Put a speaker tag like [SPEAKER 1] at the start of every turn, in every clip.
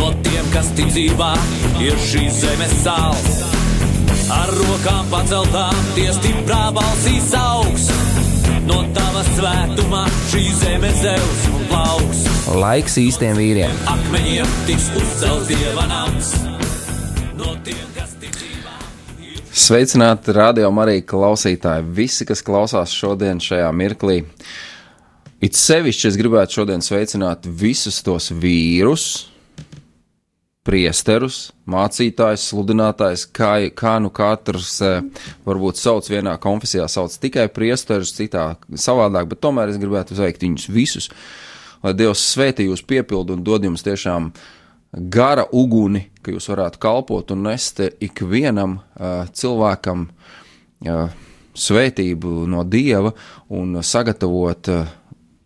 [SPEAKER 1] No tiem, kas tic dzīvā, ir šīs zemes sāls. Ar rokām paceltām, tie stiprā balsīs augs. No tava svētumā šī zeme zeus un plauks.
[SPEAKER 2] Laiks īstiem vīriem.
[SPEAKER 1] Akmeņiem tiks uzcelts dieva nams. No tiem, kas tic dzīvā.
[SPEAKER 2] Sveicināti radio Marija klausītāji, visi, kas klausās šodien šajā mirklī. It sevišķi es gribētu šodien sveicināt visus tos vīrus, priesterus, mācītājus, sludinātājus, kā, kā nu katrs eh, varbūt sauc vienā konfesijā, sauc tikai priesterus, citā savādāk, bet tomēr es gribētu sveikt viņus visus, lai Dievs svētī jūs piepildu un dod jums tiešām gara uguni, ka jūs varētu kalpot un nest ikvienam uh, cilvēkam uh, svētību no Dieva un sagatavot uh,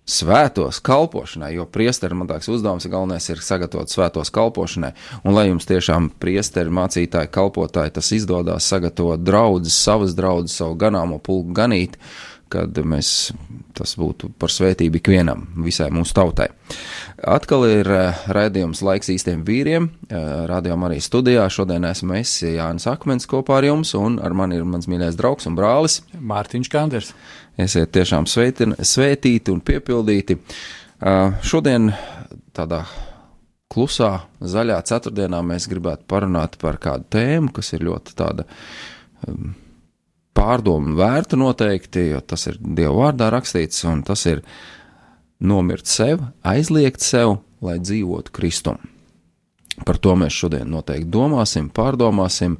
[SPEAKER 2] svētos kalpošanai, jo priesterim man liekas uzdevums galvenais ir sagatavot svētos kalpošanai, un lai jums tiešām priesteri, mācītāji, kalpotāji tas izdodas sagatavot draudzes, savas draudzes, savu ganāmo pulku ganīt, kad mēs, tas būtu par svētību ikvienam, visai mūsu tautai. Atkal ir uh, raidījums laiks īstiem vīriem, uh, rādījām arī studijā, šodien esmu es, Jānis Akmens kopā ar jums, un ar mani ir mans mīļais draugs un brālis.
[SPEAKER 3] Mārtiņš Kanders.
[SPEAKER 2] Esiet tiešām sveitin, svētīti un piepildīti. Šodien tādā klusā, zaļā ceturtdienā mēs gribētu parunāt par kādu tēmu, kas ir ļoti tāda pārdomu vērta noteikti, jo tas ir Dieva vārdā rakstīts, un tas ir nomirt sev, aizliegt sev, lai dzīvotu Kristum. Par to mēs šodien noteikti domāsim, pārdomāsim.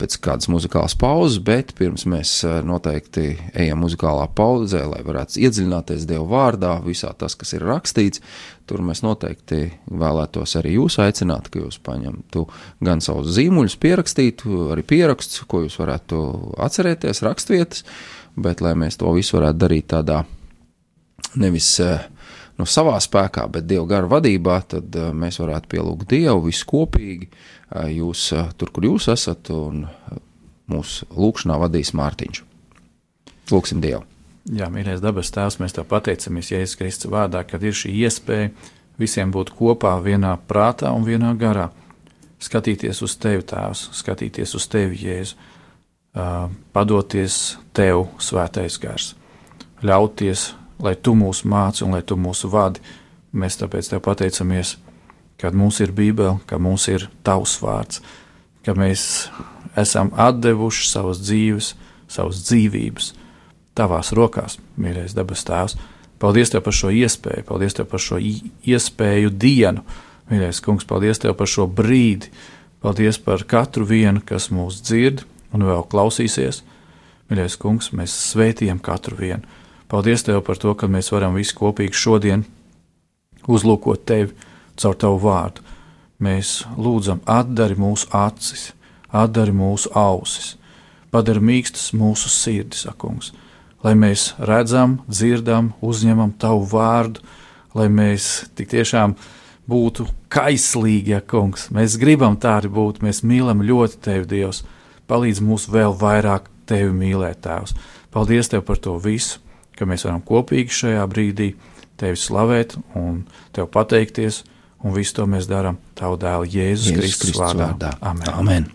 [SPEAKER 2] Uh, pēc kādas muzikālas pauzes, bet pirms mēs noteikti ejam muzikālā pauzē, lai varētu iedziļināties Dieva vārdā, visā tas, kas ir rakstīts, tur mēs noteikti vēlētos arī jūs aicināt, ka jūs paņemtu gan savus zīmuļus, pierakstītu, arī pierakstus, ko jūs varētu atcerēties, rakstvietas, bet lai mēs to visu varētu darīt tādā nevis no savā spēkā, bet Dieva gara vadībā, tad mēs varētu pielūgt Dievu viskopīgi, jūs tur, kur jūs esat, un mūsu lūkšanā vadīs Mārtiņš. Lūksim Dievu!
[SPEAKER 3] Jā, mīļais dabas tēvs, mēs te pateicamies Jēzus Kristus vārdā, kad ir šī iespēja visiem būt kopā vienā prātā un vienā garā. Skatīties uz tevi, tēvs, skatīties uz tevi, Jēzu, padoties tev, svētais gars, ļauties, lai tu mūs māci un lai tu mūs vadi. Mēs tāpēc tev pateicamies kad mums ir Bībele, ka mums ir tavs vārds, ka mēs esam devuši savas dzīves, savas dzīvības tavās rokās, mīļais dabas tēvs. Paldies tev par šo iespēju, paldies tev par šo iespēju dienu, mīļais kungs, paldies tev par šo brīdi, paldies par katru vienu, kas mūs dzird un vēl klausīsies. Mīļais kungs, mēs svētījam katru vienu. Paldies tev par to, ka mēs varam visi kopīgi šodien uzlūkot tevi caur tavu vārdu. Mēs lūdzam, atdari mūsu acis, atdari mūsu ausis, padari mīkstas mūsu sirdis, akungs, lai mēs redzam, dzirdam, uzņemam tavu vārdu, lai mēs tik tiešām būtu kaislīgi, ja kungs. Mēs gribam tādi būt, mēs mīlam ļoti tevi, Dievs. Palīdz mums vēl vairāk tevi mīlēt, Tēvs. Paldies tev par to visu, ka mēs varam kopīgi šajā brīdī tevi slavēt un tev pateikties un visu to mēs darām Tavu dēlu Jēzus, Jēzus Kristus, vārdā. vārdā. Amen.
[SPEAKER 2] Amen.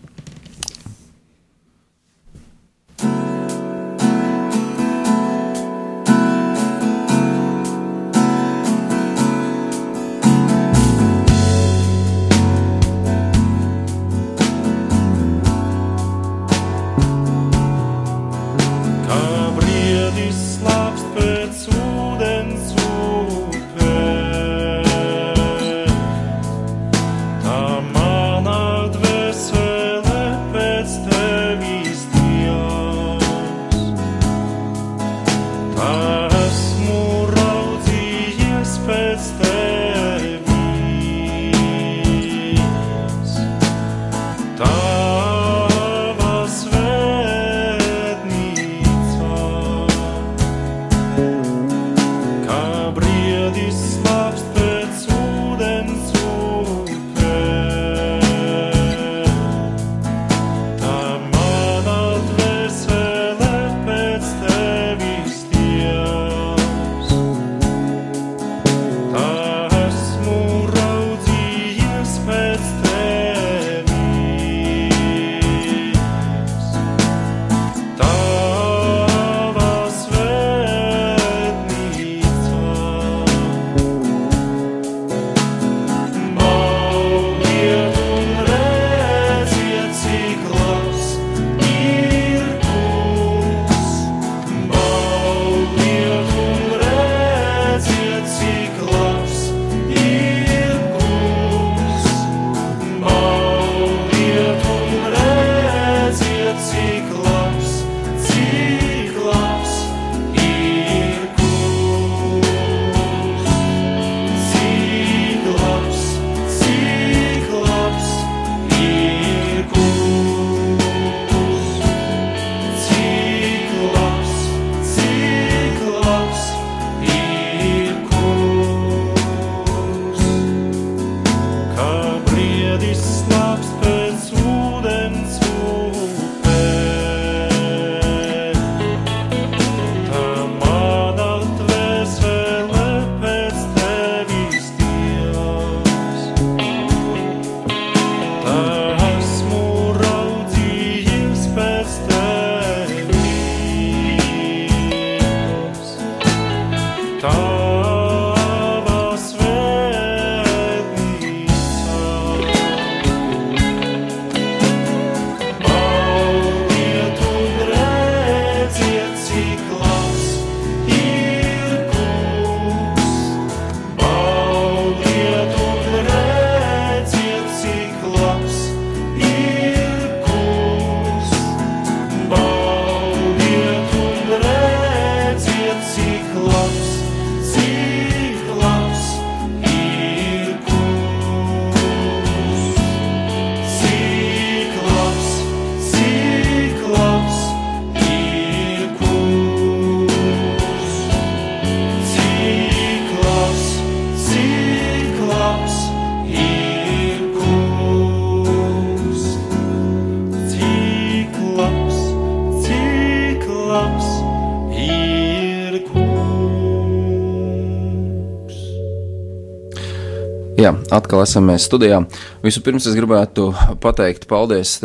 [SPEAKER 2] Atkal esam mēs studijā. Vispirms es gribētu pateikt paldies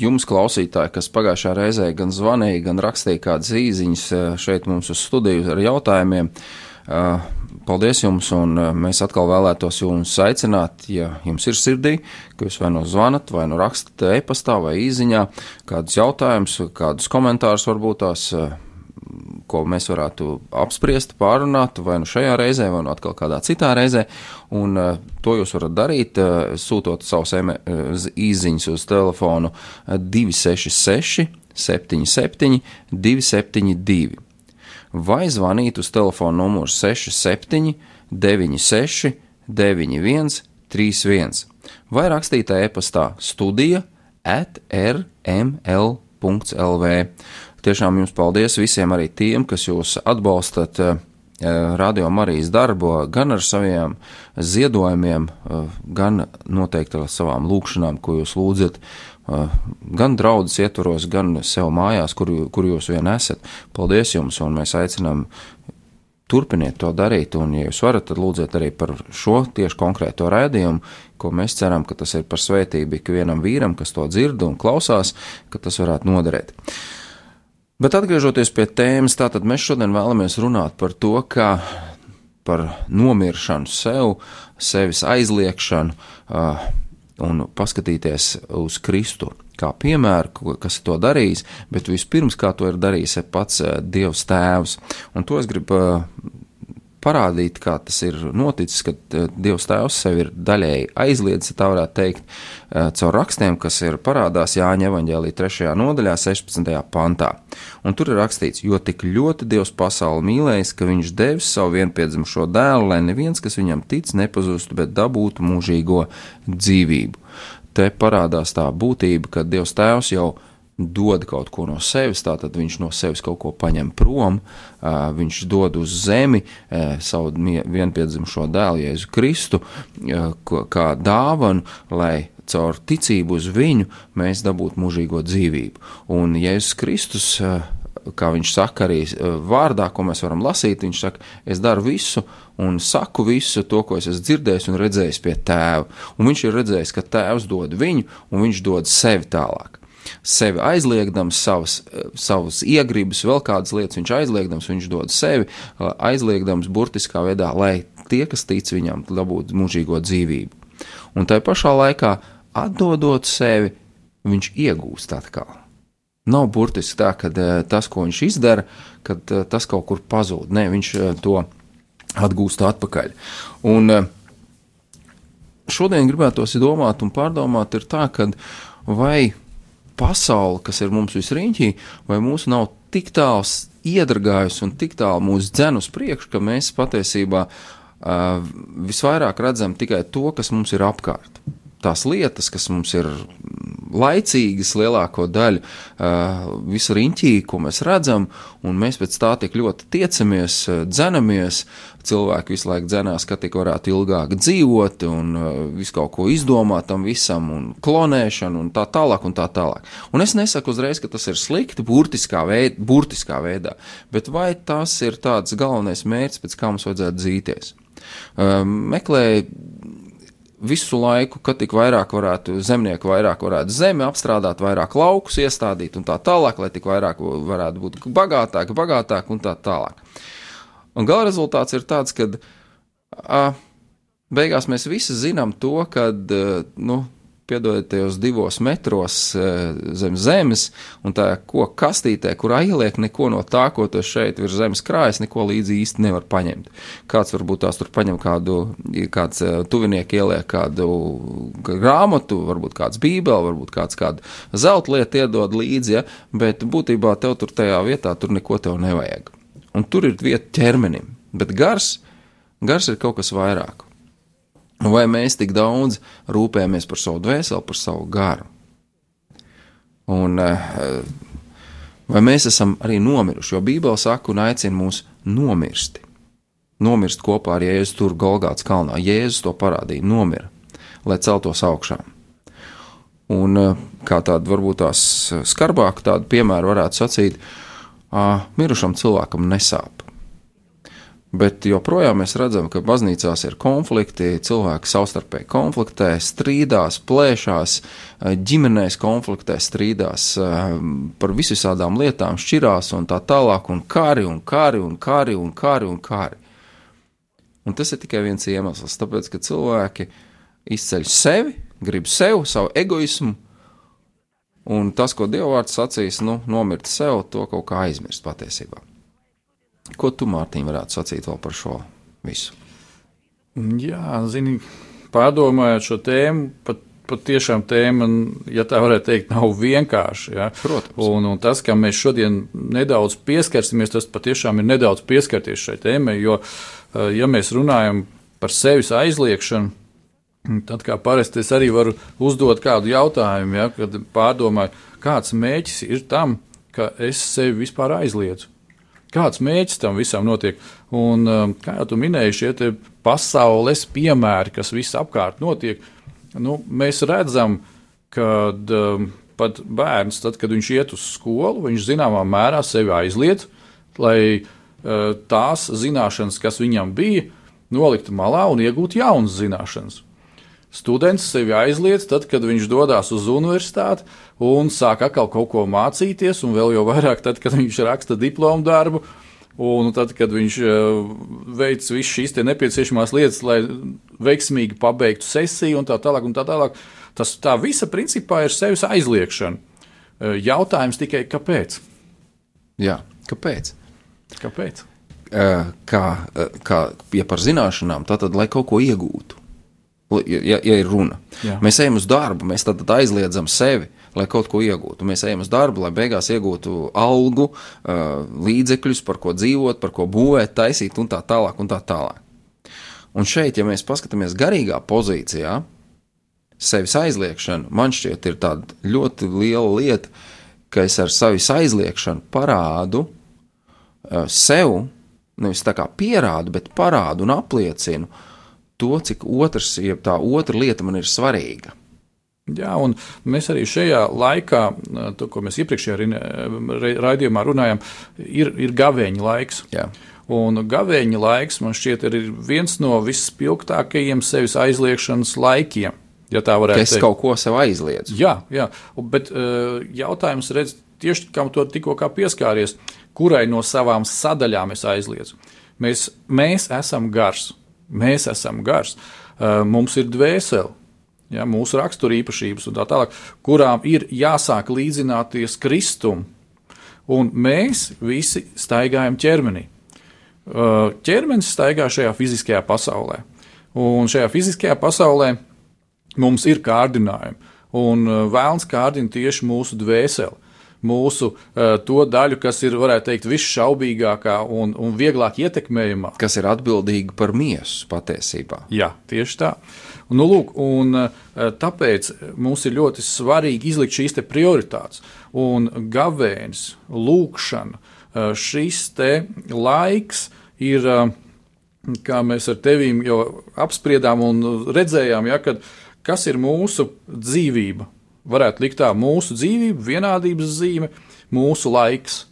[SPEAKER 2] jums, klausītāji, kas pagājušā reizē gan zvanīja, gan rakstīja kādas īsiņas eh, šeit mums uz studiju ar jautājumiem. Eh, paldies jums, un eh, mēs atkal vēlētos jums aicināt, ja jums ir sirdī, ka jūs vai nu zvanat, vai nu rakstat e-pastā vai īsiņā kādus jautājumus, kādus komentārus varbūt tās ko mēs varētu apspriest, pārunāt, vai nu šajā reizē, vai nu atkal kādā citā reizē. Un uh, to jūs varat darīt, uh, sūtot savus uh, īsiņus uz telefonu 266, 77, 272, vai zvanīt uz telefonu numuru 67, 96, 91, 31, vai rakstīt e-pastā studija at rml.lv. Tiešām jums paldies visiem arī tiem, kas jūs atbalstat eh, Radio Marijas darbu gan ar saviem ziedojumiem, eh, gan noteikti ar savām lūkšanām, ko jūs lūdzat, eh, gan draudzes ietvaros, gan sev mājās, kur, kur jūs vien esat. Paldies jums, un mēs aicinām turpiniet to darīt, un, ja jūs varat, tad lūdziet arī par šo tieši konkrēto rādījumu, ko mēs ceram, ka tas ir par svētību ikvienam vīram, kas to dzird un klausās, ka tas varētu noderēt. Bet atgriežoties pie tēmas, tātad mēs šodien vēlamies runāt par to, kā par nomiršanu sev, sevis aizliekšanu uh, un paskatīties uz Kristu kā piemēru, kas to darījis, bet vispirms kā to ir darījis pats Dievs Tēvs. Un to es gribu parādīt, kā tas ir noticis, kad uh, Dievs Tēvs sevi ir daļēji aizliedzis, tā varētu teikt, uh, caur rakstiem, kas ir parādās Jāņa evaņģēlī 3. nodaļā, 16. pantā. Un tur ir rakstīts, jo tik ļoti Dievs pasauli mīlējis, ka viņš devis savu vienpiedzimušo dēlu, lai neviens, kas viņam tic, nepazustu, bet dabūtu mūžīgo dzīvību. Te parādās tā būtība, ka Dievs Tēvs jau ir dod kaut ko no sevis, tātad viņš no sevis kaut ko paņem prom, viņš dod uz zemi savu vienpiedzimušo dēlu, Jēzu Kristu, kā dāvanu, lai caur ticību uz viņu mēs dabūtu mūžīgo dzīvību. Un Jēzus Kristus, kā viņš saka arī vārdā, ko mēs varam lasīt, viņš saka, es daru visu un saku visu to, ko es esmu dzirdējis un redzējis pie tēva. Un viņš ir redzējis, ka tēvs dod viņu un viņš dod sevi tālāk sevi aizliegdams, savas, savas iegribas, vēl kādas lietas viņš aizliegdams, viņš dod sevi aizliegdams burtiskā veidā, lai tie, kas tic viņam, dabūtu mūžīgo dzīvību. Un tai pašā laikā, atdodot sevi, viņš iegūst atkal. Nav burtiski tā, ka tas, ko viņš izdara, kad tas kaut kur pazūd. Nē, viņš to atgūst atpakaļ. Un šodien gribētos domāt un pārdomāt, ir tā, ka vai pasaule, kas ir mums visriņķī, vai mūsu nav tik tālu iedragājusi un tik tālu mūsu dzen uz priekšu, ka mēs patiesībā uh, visvairāk redzam tikai to, kas mums ir apkārt. Tās lietas, kas mums ir laicīgas lielāko daļu, visu riņķī, ko mēs redzam, un mēs pēc tā tik ļoti tiecamies, dzenamies, cilvēki visu laiku dzenās, ka tik varētu ilgāk dzīvot un visu kaut ko izdomāt tam visam un klonēšanu un tā tālāk un tā tālāk. Un es nesaku uzreiz, ka tas ir slikti burtiskā, veid, burtiskā veidā, bet vai tas ir tāds galvenais mērķis, pēc kā mums vajadzētu dzīties? Meklēju visu laiku, ka tik vairāk varētu zemnieki vairāk varētu zemi apstrādāt, vairāk laukus iestādīt un tā tālāk, lai tik vairāk varētu būt bagātāk, bagātāk un tā tālāk. Un gala rezultāts ir tāds, ka uh, beigās mēs visi zinām to, ka, nu, piedodiet, tajos divos metros uh, zem zemes, un tā koka kastītē, kurā ieliek neko no tā, ko tu šeit virs zemes krājas, neko līdzi īsti nevar paņemt. Kāds varbūt tās tur paņem kādu, kāds uh, tuvinieki ieliek kādu grāmatu, varbūt kāds bībeli, varbūt kāds kādu zelta lietu iedod līdzi, ja, bet būtībā tev tur tajā vietā tur neko tev nevajag. Un tur ir vieta ķermenim, bet gars, gars ir kaut kas vairāk. Vai mēs tik daudz rūpējamies par savu dvēseli, par savu garu? Un, eh, vai mēs esam arī nomiruši? Jo Bībele saka un aicina mūs nomirsti. Nomirst kopā ar Jēzu tur Golgāts kalnā. Jēzus to parādīja, nomira, lai celtos augšā. Un eh, kā tādu varbūt tās skarbāku tādu piemēru varētu sacīt, mirušam cilvēkam nesāp. Bet joprojām mēs redzam, ka baznīcās ir konflikti, cilvēki savstarpēji konfliktē, strīdās, plēšās, ģimenēs konfliktē, strīdās par visādām lietām, šķirās un tā tālāk, un kari, un kari, un kari, un kari, un kari. Un tas ir tikai viens iemesls, tāpēc, ka cilvēki izceļ sevi, grib sev, savu egoismu, un tas, ko Dievvvārds sacīs, nu, nomirt sev, to kaut kā aizmirst patiesībā. Ko tu, Mārtiņ, varētu sacīt vēl par šo visu?
[SPEAKER 3] Jā, zini, pārdomājot šo tēmu, pat, pat tiešām tēma, ja tā varētu teikt, nav vienkārši. Ja?
[SPEAKER 2] Protams.
[SPEAKER 3] Un, un tas, ka mēs šodien nedaudz pieskarsimies, tas patiešām ir nedaudz pieskarties šai tēmai, jo, eh, ja mēs runājam par sevis aizliekšanu, Tad, kā parasti, es arī varu uzdot kādu jautājumu, ja, kad pārdomāju, kāds mērķis ir tam, ka es sevi vispār aizliedzu. Kāds mērķis tam visam notiek? Un, um, kā jau tu minēji, šie pasaules piemēri, kas visapkārt notiek, nu, mēs redzam, ka um, pat bērns, tad, kad viņš iet uz skolu, viņš zināmā mērā sevi aizliedz, lai uh, tās zināšanas, kas viņam bija, noliktu malā un iegūtu jaunas zināšanas. Students sevi aizliedz, tad, kad viņš dodas uz universitāti un sāk atkal kaut ko mācīties, un vēl jau vairāk, tad, kad viņš raksta diplomu darbu. Un tad, kad viņš uh, veic visas šīs nepieciešamās lietas, lai veiksmīgi pabeigtu sesiju, un tā tālāk, un tā tālāk, tas tā visa principā ir sevis aizliekšana. Uh, jautājums tikai, kāpēc?
[SPEAKER 2] Jā, kāpēc?
[SPEAKER 3] Kāpēc?
[SPEAKER 2] Uh, kā, kā ja par zināšanām, tad, lai kaut ko iegūtu ja, ja ir runa. Jā. Mēs ejam uz darbu, mēs tad aizliedzam sevi, lai kaut ko iegūtu. Mēs ejam uz darbu, lai beigās iegūtu algu, līdzekļus, par ko dzīvot, par ko būvēt, taisīt un tā tālāk. Un tā tālāk. Un šeit, ja mēs paskatāmies garīgā pozīcijā, sevis aizliekšana, man šķiet, ir tāda ļoti liela lieta, ka es ar sevis aizliekšanu parādu sev, nevis tā kā pierādu, bet parādu un apliecinu, uh, to, cik otrs, ja tā otra lieta man ir svarīga.
[SPEAKER 3] Jā, un mēs arī šajā laikā, to, ko mēs iepriekšējā raidījumā runājām, ir, ir gavēņa laiks.
[SPEAKER 2] Jā.
[SPEAKER 3] Un gavēņa laiks man šķiet ir viens no vispilgtākajiem sevis aizliekšanas laikiem. Ja tā varētu būt.
[SPEAKER 2] Es teikt. kaut ko sev aizliedzu.
[SPEAKER 3] Jā, jā. bet jautājums redz tieši kam to tikko pieskāries, kurai no savām sadaļām es aizliedzu. Mēs, mēs esam gars. Mēs esam gars, mums ir dvēsele, ja, mūsu raksturīpašības un tā tālāk, kurām ir jāsāk līdzināties Kristum. Un mēs visi staigājam ķermenī. Ķermenis staigā šajā fiziskajā pasaulē. Un šajā fiziskajā pasaulē mums ir kārdinājumi. Un vēlams kārdina tieši mūsu dvēseli mūsu uh, to daļu, kas ir, varētu teikt, visšaubīgākā un, un vieglāk ietekmējamā.
[SPEAKER 2] Kas ir atbildīga par miesu patiesībā.
[SPEAKER 3] Jā, tieši tā. Un, nu, lūk, un, uh, tāpēc mums ir ļoti svarīgi izlikt šīs prioritātes. Un gavēnis, lūkšana, uh, šis laiks ir, kā mēs ar tevīm jau apspriedām un redzējām, ja, kad, kas ir mūsu dzīvība varētu likt tā mūsu dzīvība, vienādības zīme, mūsu laiks.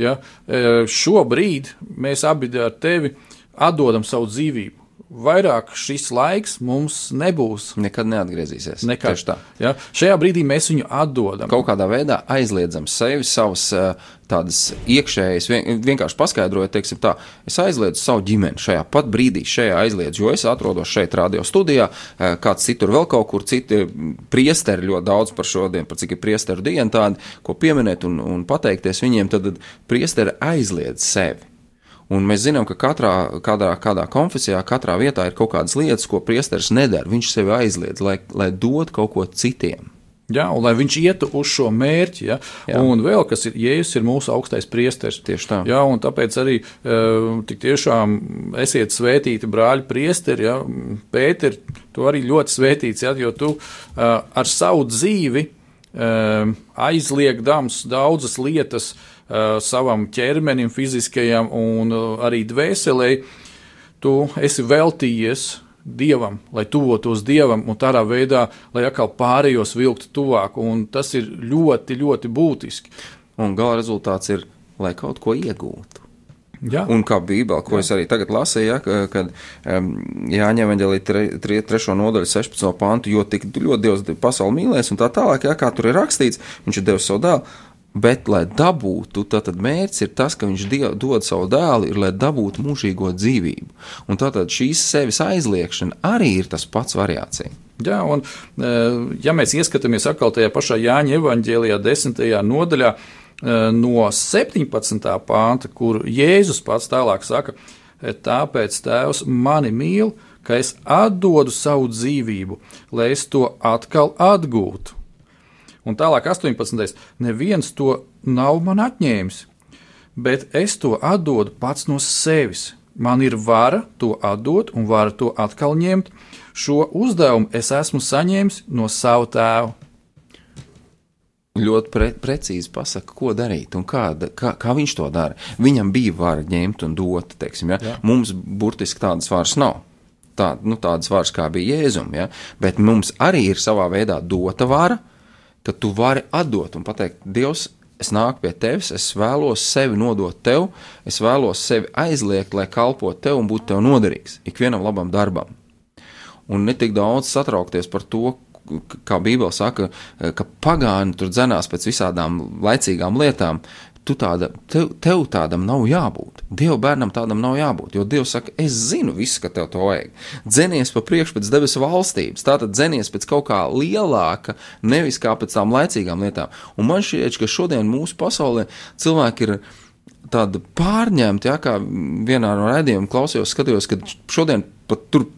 [SPEAKER 3] Ja? E, šobrīd mēs abi ar tevi atdodam savu dzīvību. Vairāk šis laiks mums nebūs.
[SPEAKER 2] Nekad neatgriezīsies.
[SPEAKER 3] Nekad.
[SPEAKER 2] Tieši tā.
[SPEAKER 3] Ja? Šajā brīdī mēs viņu atdodam.
[SPEAKER 2] Kaut kādā veidā aizliedzam sevi, savas uh, tādas iekšējas, vien, vienkārši paskaidrojot, teiksim, tā, es aizliedzu savu ģimeni šajā pat brīdī, šajā aizliedzu, jo es atrodos šeit, radio studijā, uh, kāds citur vēl kaut kur, citi priesteri ļoti daudz par šodien, par cik ir priesteru diena tāda, ko pieminēt un, un pateikties viņiem, tad priesteri aizliedz sevi. Un mēs zinām, ka katrā kādā, kādā konfesijā, katrā vietā ir kaut kādas lietas, ko priesteris nedara. Viņš sevi aizliedz, lai, lai dod kaut ko citiem.
[SPEAKER 3] Jā, un lai viņš ietu uz šo mērķi, ja? Jā. un vēl kas ir, Jēzus ir mūsu augstais priesteris.
[SPEAKER 2] Tieši tā.
[SPEAKER 3] Jā, un tāpēc arī uh, tik tiešām esiet svētīti brāļi priesteri, ja? Pēter, tu arī ļoti svētīts, ja? jo tu uh, ar savu dzīvi uh, aizliegdams daudzas lietas, Uh, savam ķermenim, fiziskajam un uh, arī dvēselē, tu esi veltījies dievam, lai tuvotos dievam, un tādā veidā, lai atkal pārējos vilktu tuvāk. Un tas ir ļoti, ļoti būtiski.
[SPEAKER 2] Un gala rezultāts ir, lai kaut ko iegūtu.
[SPEAKER 3] Jā.
[SPEAKER 2] Un kā Bībelē, ko Jā. es arī tagad lasīju, ja, kad um, Jāņa Evanģelī 3. nodaļa 16. pantu, jo tik ļoti Dievs pasauli mīlēs un tā tālāk, ja, kā tur ir rakstīts, viņš ir devis savu dēlu, Bet, lai dabūtu, tad mērķis ir tas, ka viņš diev, dod savu dēlu, ir, lai dabūtu mūžīgo dzīvību. Un tātad šīs sevis aizliekšana arī ir tas pats variācija.
[SPEAKER 3] Jā, un e, ja mēs ieskatāmies atkal tajā pašā Jāņa evanģēlijā, desmitajā nodaļā, e, no 17. pānta, kur Jēzus pats tālāk saka, e, tāpēc Tēvs mani mīl, ka es atdodu savu dzīvību, lai es to atkal atgūtu. Un tālāk, 18. neviens to nav man atņēmis, bet es to atdodu pats no sevis. Man ir vara to atdot un vara to atkal ņemt. Šo uzdevumu es esmu saņēmis no sava tēva.
[SPEAKER 2] Ļoti pre precīzi pasaka, ko darīt un kā, kā, kā viņš to dara. Viņam bija vara ņemt un dot, teiksim, ja? Jā. mums burtiski tādas varas nav. Tā, nu, tādas varas kā bija Jēzum, ja? bet mums arī ir savā veidā dota vara, ka tu vari atdot un pateikt, Dievs, es nāku pie tevis, es vēlos sevi nodot tev, es vēlos sevi aizliegt, lai kalpotu tev un būtu tev noderīgs, ikvienam labam darbam. Un ne tik daudz satraukties par to, kā Bībele saka, ka pagāni tur dzenās pēc visādām laicīgām lietām, tu tāda, tev, tev tādam nav jābūt. Dieva bērnam tādam nav jābūt, jo Dievs saka, es zinu visu, ka tev to vajag. Dzenies pa priekšu pēc debesu valstības, tātad dzenies pēc kaut kā lielāka, nevis kā pēc tām laicīgām lietām. Un man šķiet, ka šodien mūsu pasaulē cilvēki ir tādi pārņemti, ja kā vienā no raidījumiem klausījos, skatījos, ka šodien pat tur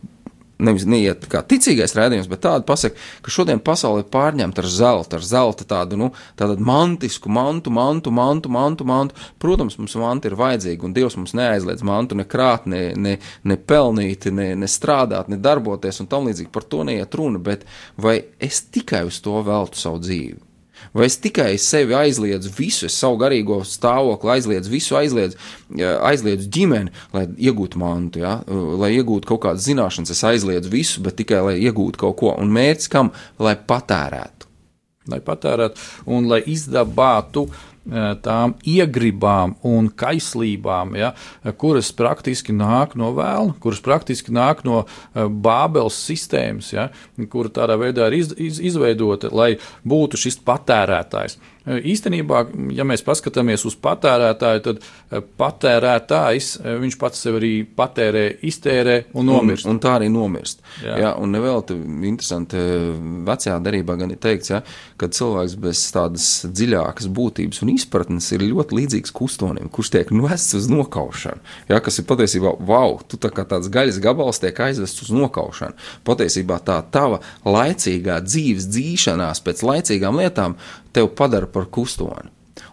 [SPEAKER 2] nevis neiet kā ticīgais rādījums, bet tāda pasaka, ka šodien pasaule ir pārņemta ar zelta, ar zelta tādu, nu, tādu mantisku mantu, mantu, mantu, mantu, mantu. Protams, mums manti ir vajadzīgi, un Dievs mums neaizliedz mantu ne krāt, ne, ne, ne pelnīt, ne, ne strādāt, ne darboties un tam līdzīgi. Par to neiet runa, bet vai es tikai uz to veltu savu dzīvi? Vai es tikai sevi aizliedzu visu, es savu garīgo stāvokli aizliedzu, visu aizliedzu, aizliedzu ģimeni, lai iegūtu mantu, ja? lai iegūtu kaut kādas zināšanas, es aizliedzu visu, bet tikai lai iegūtu kaut ko. Un mērķis kam? Lai patērētu.
[SPEAKER 3] Lai patērētu un lai izdabātu uh, tām iegribām un kaislībām, ja, kuras praktiski nāk no vēlna, kuras praktiski nāk no eh, Bābeles sistēmas, ja, kura tādā veidā ir iz, iz, izveidota, lai būtu šis patērētājs. Īstenībā, ja mēs paskatāmies uz patērētāju, tad patērētājs viņš pats sev arī patērē, iztērē un nomirst.
[SPEAKER 2] Un, un tā arī nomirst. Jā, jā un nevēl te interesanti vecajā darībā gan ir teikts, ja, ka cilvēks bez tādas dziļākas būtības un izpratnes ir ļoti līdzīgs kustonim, kurš tiek vests uz nokaušanu. Ja, kas ir patiesībā, wow, tu tā kā tāds gaļas gabals tiek aizvests uz nokaušanu. Patiesībā tā tava laicīgā dzīves dzīšanās pēc laicīgām lietām tev padara par kustoni.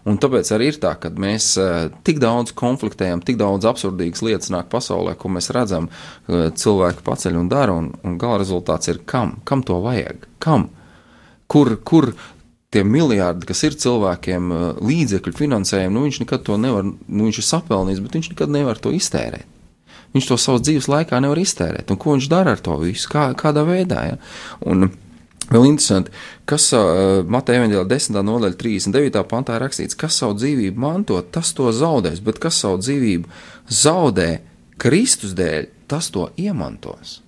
[SPEAKER 2] Un tāpēc arī ir tā, ka mēs uh, tik daudz konfliktējam, tik daudz absurdīgas lietas nāk pasaulē, ko mēs redzam, uh, cilvēki paceļ un dara, un, un gala rezultāts ir kam? Kam to vajag? Kam? Kur, kur tie miljardi, kas ir cilvēkiem uh, līdzekļu finansējumi, nu viņš nekad to nevar, nu viņš ir sapelnījis, bet viņš nekad nevar to iztērēt. Viņš to savas dzīves laikā nevar iztērēt. Un ko viņš dara ar to visu? Kā, kādā veidā? Ja? Un, Vēl interesanti, kas uh, Mateja Evanģēlā 10. nodaļa 39. pantā ir rakstīts, kas savu dzīvību manto, tas to zaudēs, bet kas savu dzīvību zaudē, Kristus dēļ tas to iemantos.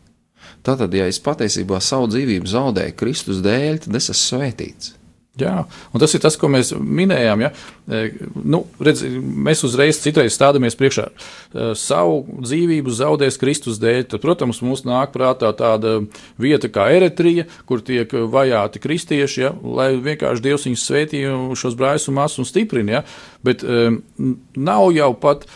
[SPEAKER 2] Tātad, ja es patiesībā savu dzīvību zaudēju Kristus dēļ, tad es esmu svētīts.
[SPEAKER 3] Jā, un tas ir tas, ko mēs minējām. Ja? E, nu, redz, mēs uzreiz citreiz stādamies priekšā. E, savu dzīvību zaudēs Kristus dēļ. Tad, protams, mums nāk prātā tāda vieta kā Eritrija, kur tiek vajāti kristieši, ja? lai vienkārši Dievs viņus svētīja šos brāļus un māsas un stiprina. Ja? Bet um, nav jau pat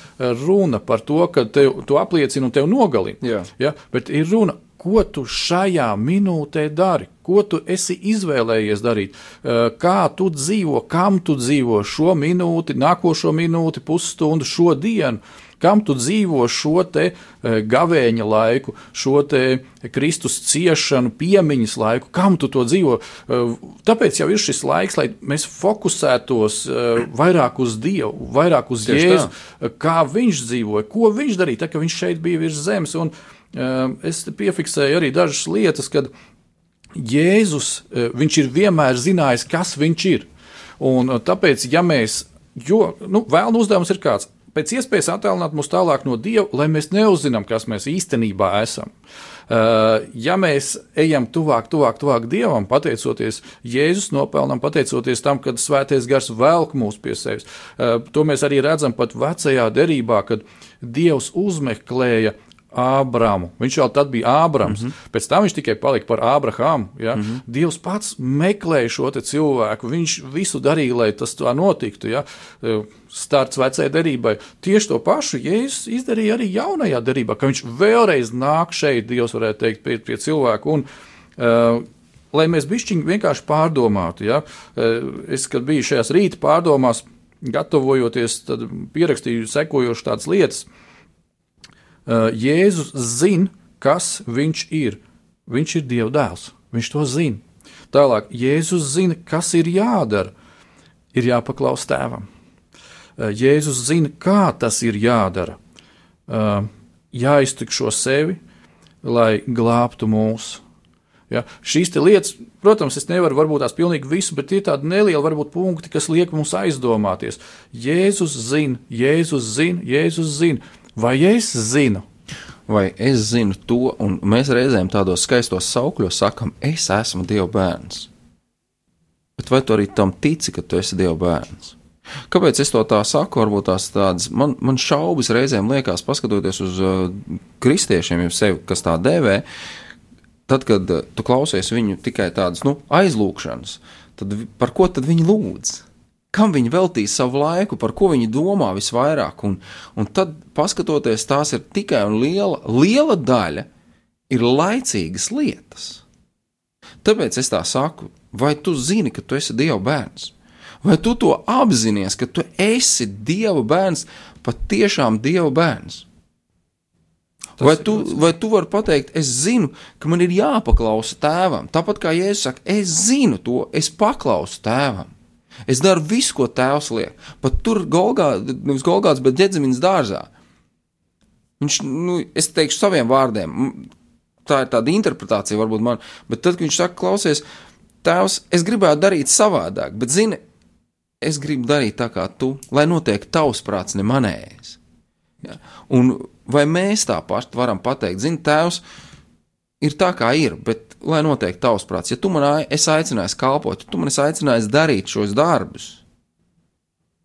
[SPEAKER 3] runa par to, ka tev, tu apliecini un tevi nogalina. Ja? Bet ir runa ko tu šajā minūtē dari, ko tu esi izvēlējies darīt, eh, kā tu dzīvo, kam tu dzīvo šo minūti, nākošo minūti, pusstundu, šo dienu. Kam tu dzīvo šo te eh, gavēņa laiku, šo te Kristus ciešanu, piemiņas laiku, kam tu to dzīvo? Eh, tāpēc jau ir šis laiks, lai mēs fokusētos vairāk uz Dievu, vairāk uz Tieši Jēzu, tā. kā viņš dzīvoja, ko viņš darīja, tā, ka viņš šeit bija virs zemes. Un, uh, es piefiksēju arī dažas lietas, kad Jēzus viņš ir vienmēr zinājis, kas viņš ir. Un eh, tāpēc, ja mēs, jo nu, vēlnu uzdevums ir kāds, pēc iespējas attālināt mūs tālāk no Dieva, lai mēs neuzzinām, kas mēs īstenībā esam. Uh, ja mēs ejam tuvāk, tuvāk, tuvāk Dievam, pateicoties Jēzus nopelnam, pateicoties tam, kad Svētais Gars velk mūs pie sevis, uh, to mēs arī redzam pat vecajā derībā, kad Dievs uzmeklēja Ābramu. Viņš jau tad bija Ābrams. Mm -hmm. Pēc tam viņš tikai palika par Ābrahāmu. Ja? Mm -hmm. Dievs pats meklēja šo cilvēku. Viņš visu darīja, lai tas tā notiktu. Ja? E, starts vecajai derībai. Tieši to pašu Jēzus izdarīja arī jaunajā derībā, ka viņš vēlreiz nāk šeit, Dievs varētu teikt, pie, pie cilvēku. Un, uh, lai mēs bišķiņi vienkārši pārdomātu. Ja? Uh, es, kad biju šajās rīta pārdomās, gatavojoties, tad pierakstīju sekojošas tādas lietas. Uh, Jēzus zina, kas viņš ir. Viņš ir Dieva dēls. Viņš to zina. Tālāk, Jēzus zina, kas ir jādara. Ir jāpaklaus tēvam. Eh, Jēzus zina, kā tas ir jādara. Eh, jāiztikšo sevi, lai glābtu mūsu. Ja, šīs lietas, protams, es nevaru varbūt tās pilnīgi visu, bet ir tādi nelieli varbūt punkti, kas liek mums aizdomāties. Jēzus zina, Jēzus zina, Jēzus zina. Vai es zinu?
[SPEAKER 2] Vai es zinu to, un mēs reizēm tādos skaistos saukļos sakam, es esmu Dieva bērns. Bet vai tu arī tam tici, ka tu esi Dieva bērns? Kāpēc es to tā saku? Varbūt tās tādas man, man šaubas reizēm liekas, paskatoties uz uh, kristiešiem, jau sevi, kas tā dēvē, tad, kad uh, tu klausies viņu tikai tādas nu, aizlūgšanas, tad par ko tad viņi lūdz? Kam viņi veltīs savu laiku, par ko viņi domā visvairāk. Un, un tad, paskatoties, tās ir tikai un liela, liela daļa ir laicīgas lietas. Tāpēc es tā saku, vai tu zini, ka tu esi Dieva bērns? Vai tu to apzinājies, ka tu esi Dieva bērns, patiešām Dieva bērns? Tas vai tu, vai tu vari pateikt, es zinu, ka man ir jāpaklausa tēvam? Tāpat kā Jēzus saka, es zinu to, es paklausu tēvam. Es daru visu, ko tēvs liek. Pat tur, Golgā, nevis Golgāts, bet Džedzimins dārzā. Viņš, nu, es teikšu saviem vārdiem, tā ir tāda interpretācija, varbūt man, bet tad, kad viņš saka, klausies, tēvs, es gribētu darīt savādāk, bet zini, es gribu darīt tā kā tu, lai notiek tavs prāts, ne manējais. Ja? Un vai mēs tā paši varam pateikt, zini, tēvs, ir tā kā ir, bet lai notiek tavs prāts. Ja tu man esi aicinājis kalpot, tu man esi aicinājis darīt šos darbus,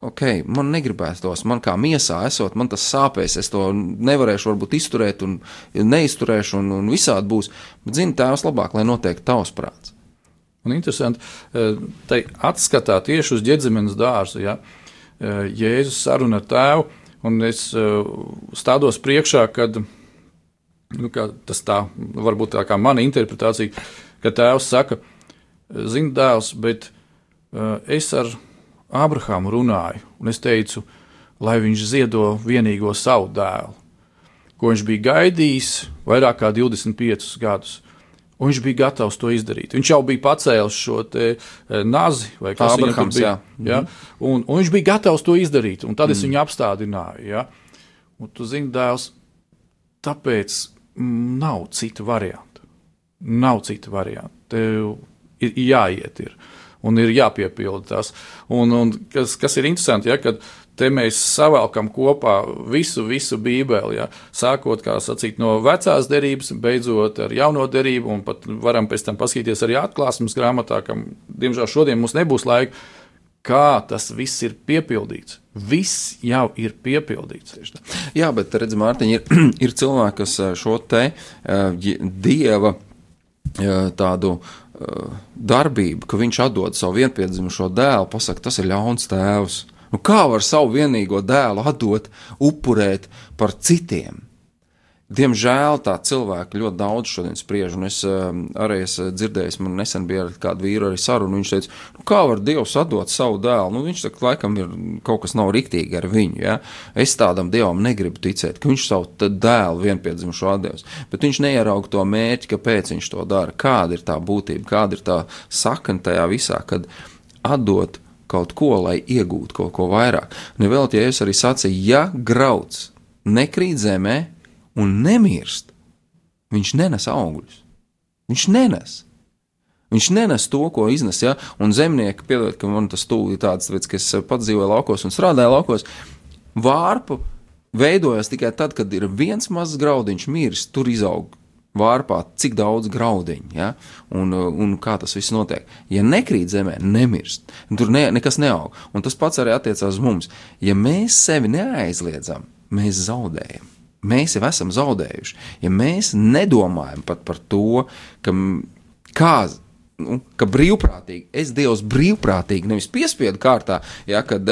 [SPEAKER 2] ok, man negribēs tos, man kā miesā esot, man tas sāpēs, es to nevarēšu varbūt izturēt un neizturēšu un, un visādi būs, bet zini, tēvs labāk, lai notiek tavs prāts.
[SPEAKER 3] Un interesanti, eh, tai atskatā tieši uz ģedzemenes dārzu, ja, eh, Jēzus saruna ar tēvu, un es eh, stādos priekšā, kad nu, tas tā, varbūt tā kā mana interpretācija, ka tēvs saka, zini, dēls, bet uh, es ar Abrahāmu runāju, un es teicu, lai viņš ziedo vienīgo savu dēlu, ko viņš bija gaidījis vairāk kā 25 gadus. Un viņš bija gatavs to izdarīt. Viņš jau bija pacēlis šo te, nazi, vai kā
[SPEAKER 2] Abrahams, bija. Jā.
[SPEAKER 3] Ja? Un, un viņš bija gatavs to izdarīt, un tad mm. es viņu apstādināju. Ja? Un tu zini, dēls, tāpēc nav citu variantu. Nav citu variantu. Tev ir jāiet. Ir. Un ir jāpiepilda tas. Un, un kas, kas ir interesanti, ja, kad te mēs savelkam kopā visu, visu Bībeli. Ja? Sākot, sacīt, no vecās derības, beidzot ar jauno derību, un pat varam pēc tam paskatīties arī atklāsmes grāmatā, kam, diemžēl, šodien mums nebūs laika. Kā tas viss ir piepildīts? Viss jau ir piepildīts.
[SPEAKER 2] Jā, bet redzam, Mārtiņ, ir, ir cilvēki, kas eh, šo te uh, dieva uh, tādu uh, darbību, ka viņš atdod savu vienpiedzimušo dēlu, pasaka, tas ir ļauns tēvs. Nu, kā var savu vienīgo dēlu atdot, upurēt par citiem? Diemžēl tā cilvēka ļoti daudz šodien spriež, un es um, arī esmu dzirdējis, man nesen bija ar kādu vīru arī sarunu, viņš teica, nu, kā var Dievs atdot savu dēlu? Nu, viņš saka, laikam ir kaut kas nav riktīgi ar viņu, ja? Es tādam Dievam negribu ticēt, ka viņš savu dēlu vienpiedzimušo atdevis, bet viņš neierauga to mērķi, kāpēc viņš to dara, kāda ir tā būtība, kāda ir tā sakna tajā visā, kad atdot kaut ko, lai iegūtu kaut ko vairāk. Nevēl tie es arī sacīju, ja grauds nekrīt zemē un nemirst, viņš nenes augļus. Viņš nenes. Viņš nenes to, ko iznes, ja, un zemnieki, piedodiet, ka man tas tūlīt tāds, tāpēc, ka es pats dzīvoju laukos un strādāju laukos, vārpu veidojas tikai tad, kad ir viens mazs graudiņš miris, tur izaug vārpā, cik daudz graudiņu, ja? un, un kā tas viss notiek. Ja nekrīt zemē, nemirst, tur ne, nekas neaug. Un tas pats arī attiecās uz mums. Ja mēs sevi neaizliedzam, mēs zaudējam. Mēs jau esam zaudējuši. Ja mēs nedomājam pat par to, ka, kā, nu, ka brīvprātīgi, es Dievs brīvprātīgi, nevis piespiedu kārtā, ja, kad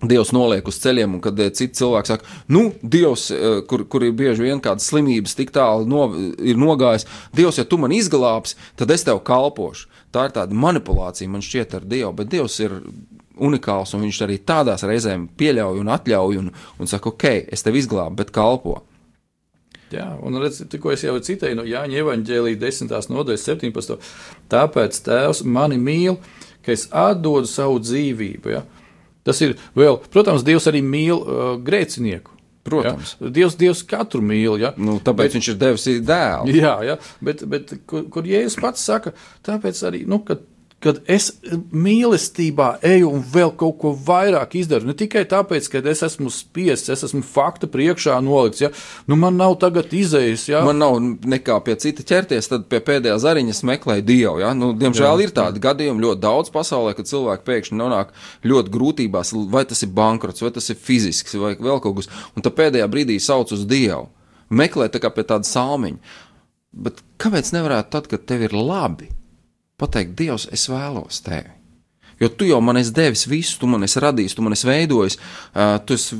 [SPEAKER 2] Dievs noliek uz ceļiem, un kad eh, citi cilvēki saka, nu, Dievs, eh, kur, kur ir bieži vien kādas slimības tik tālu no, ir nogājis, Dievs, ja tu man izglābsi, tad es tev kalpošu. Tā ir tāda manipulācija man šķiet ar Dievu, bet Dievs ir unikāls, un viņš arī tādās reizēm pieļauj un atļauj, un, un saka, ok, es tev izglābu, bet kalpo.
[SPEAKER 3] Jā, un redziet, tikko es jau citēju no Jāņa evaņģēlīja 10. nodaļas 17. Tāpēc Tēvs mani mīl, ka es atdodu savu dzīvību. Ja? Tas ir vēl, protams, Dievs arī mīl uh, grēcinieku.
[SPEAKER 2] Protams,
[SPEAKER 3] ja? Dievs, Dievs katru mīl. Ja?
[SPEAKER 2] Nu, tāpēc bet, viņš ir devis dēlu.
[SPEAKER 3] Jā, ja? bet, bet kur, kur Jēzus pats saka, tāpēc arī, nu, kad kad es mīlestībā eju un vēl kaut ko vairāk izdaru. Ne tikai tāpēc, ka es esmu spiests, es esmu fakta priekšā nolikts, ja nu, man nav tagad izējas. Ja?
[SPEAKER 2] Man nav nekā pie cita ķerties, tad pie pēdējā zariņas meklēju dievu. Ja? Nu, diemžēl jā, ir tādi jā. gadījumi ļoti daudz pasaulē, kad cilvēki pēkšņi nonāk ļoti grūtībās, vai tas ir bankrots, vai tas ir fizisks, vai vēl kaut kas, un tad pēdējā brīdī sauc uz dievu. Meklē tā kā pie tāda salmiņa. Bet kāpēc nevarētu tad, kad tev ir labi? Pateikt, Dievs, es vēlos tevi. Jo tu jau man esi devis visu, tu man esi radījis, tu man esi veidojis, tu esi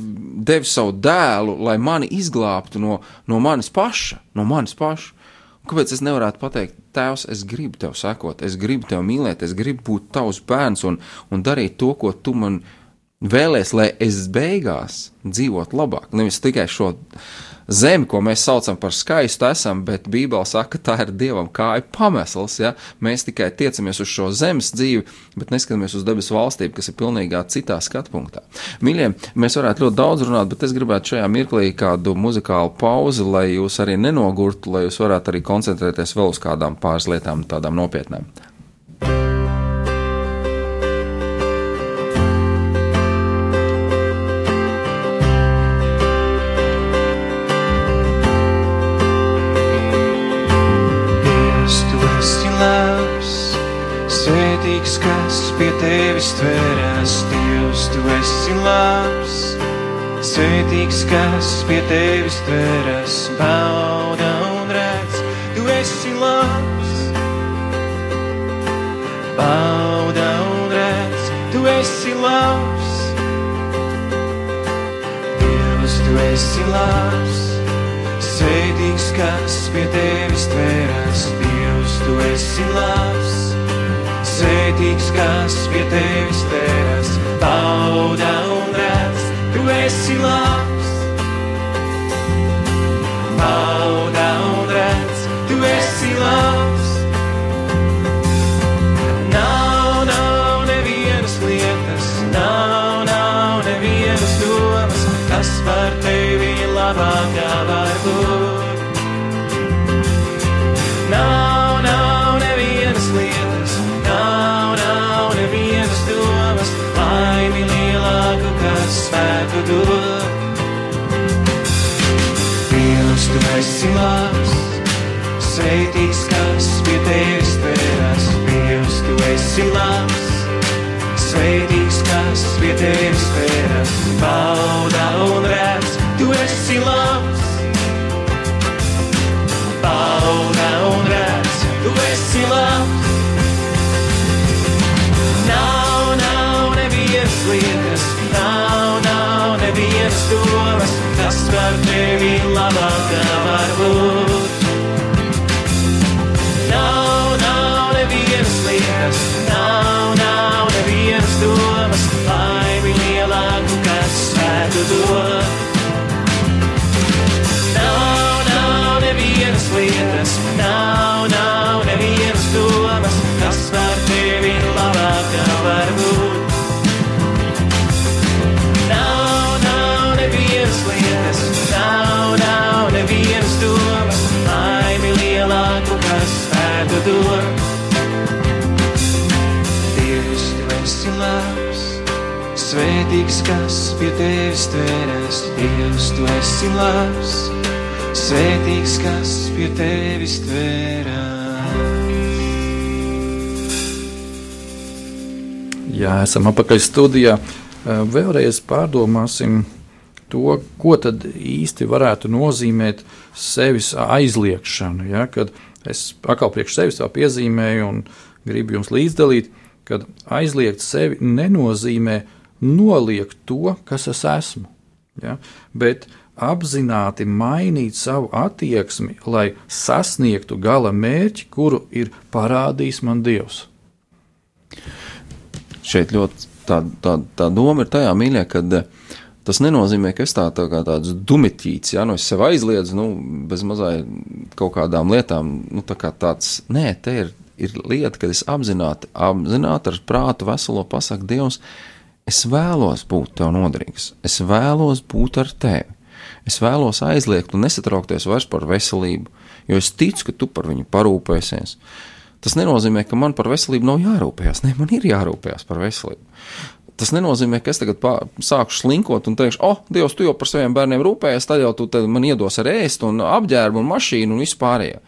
[SPEAKER 2] devis savu dēlu, lai mani izglābtu no, no manis paša, no manis paša. Un kāpēc es nevarētu pateikt, Tēvs, es gribu tev sekot, es gribu tevi mīlēt, es gribu būt tavs bērns un, un darīt to, ko tu man vēlēsies, lai es beigās dzīvotu labāk. Nevis tikai šo zemi, ko mēs saucam par skaistu, esam, bet Bībele saka, ka tā ir dievam kāja pamesls. Ja? Mēs tikai tiecamies uz šo zemes dzīvi, bet neskatāmies uz debesu valstību, kas ir pilnīgā citā skatu punktā. Mīļie, mēs varētu ļoti daudz runāt, bet es gribētu šajā mirklī kādu muzikālu pauzi, lai jūs arī nenogurtu, lai jūs varētu arī koncentrēties vēl uz kādām pāris lietām, tādām nopietnām.
[SPEAKER 4] tevis tveras, Dievs, tu esi labs. Svētīgs, kas pie tevis tveras, bauda un redz, tu esi labs. Bauda un redz, tu esi labs. Dievs, tu esi labs. Svētīgs, kas pie tevis tveras, Dievs, tu esi labs svētīgs, kas pie tevis teras, bauda kas pie tevis svētīgs, kas pie tevis tveras. Dievs, tu esi labs, svētīgs, kas pie tevis tveras.
[SPEAKER 3] Jā, esam apakaļ studijā. Eh, Vēlreiz pārdomāsim to, ko tad īsti varētu nozīmēt sevis aizliekšana. Ja? Kad es atkal priekš sevis tā piezīmēju un gribu jums līdzdalīt, kad aizliegt sevi nenozīmē noliegt to, kas es esmu. Ja? Bet apzināti mainīt savu attieksmi, lai sasniegtu gala mērķi, kuru ir parādījis man Dievs.
[SPEAKER 2] šeit ļoti tā, tā, tā doma ir tajā mīļā, ka tas nenozīmē, ka es tā, tā kā tāds dumitīts, ja nu es sev aizliedzu, nu, bez mazai kaut kādām lietām, nu, tā kā tāds, nē, te ir, ir lieta, kad es apzināti, apzināti ar prātu veselo pasaku Dievs, es vēlos būt tev noderīgs, es vēlos būt ar tevi. Es vēlos aizliegt un nesatraukties vairs par veselību, jo es ticu, ka tu par viņu parūpēsies. Tas nenozīmē, ka man par veselību nav jārūpējas. Nē, man ir jārūpējas par veselību. Tas nenozīmē, ka es tagad pā, sāku slinkot un teikšu, oh, Dievs, tu jau par saviem bērniem rūpējies, tad jau tu man iedos ar ēst un apģērbu un mašīnu un vispārējo.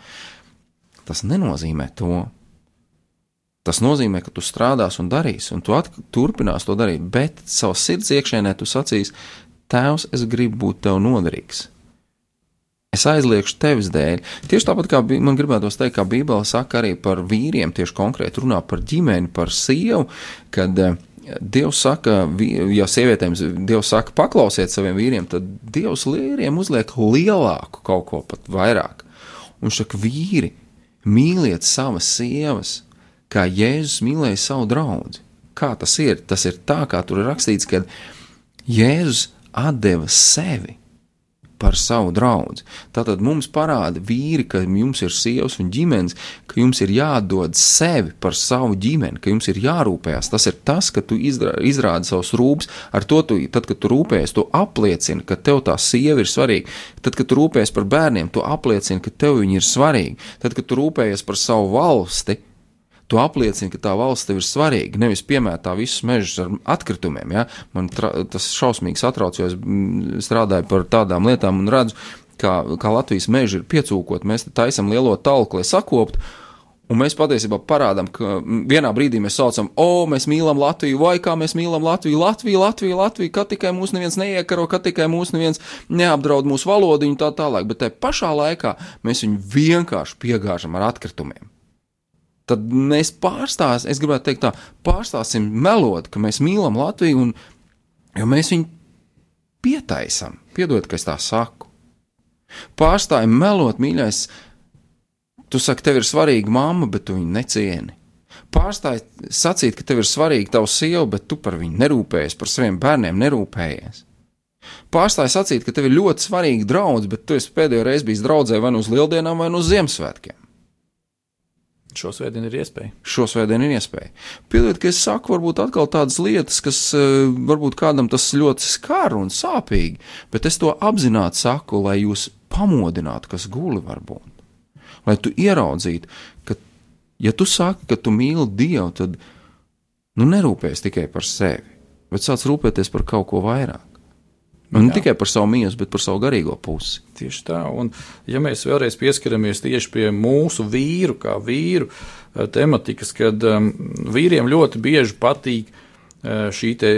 [SPEAKER 2] Tas nenozīmē to. Tas nozīmē, ka tu strādās un darīsi, un tu turpinās to darīt, bet savā sirds iekšēnē tu sacīsi, Tēvs, es gribu būt tev noderīgs. Es aizliekšu tevis dēļ. Tieši tāpat kā man gribētos teikt, kā Bībele saka arī par vīriem, tieši konkrēti runā par ģimeni, par sievu, kad uh, Dievs saka, ja sievietēm Dievs saka, paklausiet saviem vīriem, tad Dievs vīriem uzliek lielāku kaut ko pat vairāk. Un viņš saka, vīri, mīliet savas sievas, kā Jēzus mīlēja savu draugu. Kā tas ir? Tas ir tā, kā tur ir rakstīts, ka Jēzus deva sevi par savu draugu. Tātad mums parāda vīri, ka jums ir sievas un ģimenes, ka jums ir jādod sevi par savu ģimeni, ka jums ir jārūpējas. Tas ir tas, ka tu izrādi savus rūpes, ar to tu, tad, kad tu rūpējies, tu apliecini, ka tev tā sieva ir svarīga. Tad, kad tu rūpējies par bērniem, tu apliecini, ka tev viņi ir svarīgi. Tad, kad tu rūpējies par savu valsti, tu apliecini, ka tā valsts tev ir svarīga. Nevis piemētā visus mežus ar atkritumiem. Ja? Man tas šausmīgi satrauc, jo es mm, strādāju par tādām lietām un redzu, kā, kā Latvijas meži ir piecūkot. Mēs taisam lielo talku, lai sakoptu. Un mēs patiesībā parādām, ka vienā brīdī mēs saucam, o, mēs mīlam Latviju, vai kā mēs mīlam Latviju, Latviju, Latviju, Latviju, ka tikai mūs neviens neiekaro, ka tikai mūs neviens neapdraud mūsu valodu un tā tālāk. Bet tajā pašā laikā mēs viņu vienkārši piegāžam ar atkritumiem tad mēs pārstāsim, es gribētu teikt, tā, pārstāsim melot, ka mēs mīlam Latviju, un, jo mēs viņu pietaisam. Piedod, ka es tā saku. Pārstājam melot, mīļais. Tu saki, tev ir svarīga mamma, bet tu viņu necieni. Pārstāj sacīt, ka tev ir svarīga tava sieva, bet tu par viņu nerūpējies, par saviem bērniem nerūpējies. Pārstāj sacīt, ka tev ir ļoti svarīga draudzene, bet tu esi pēdējo reizi bijis draudzē vai nu uz lieldienām, vai nu uz Ziemassvētkiem.
[SPEAKER 3] Šosvētdien ir iespēja.
[SPEAKER 2] Šosvētdien ir iespēja. Piedodiet, ka es saku, varbūt atkal tādas lietas, kas uh, varbūt kādam tas ļoti skar un sāpīgi, bet es to apzināti saku, lai jūs pamodinātu, kas guli var būt. Lai tu ieraudzītu, ka, ja tu saki, ka tu mīli Dievu, tad nu nerūpēs tikai par sevi, bet sāc rūpēties par kaut ko vairāk. Un ne tikai par savu miesu, bet par savu garīgo pusi.
[SPEAKER 3] Tieši tā, un ja mēs vēlreiz pieskaramies tieši pie mūsu vīru, kā vīru eh, tematikas, kad um, vīriem ļoti bieži patīk uh, šī te,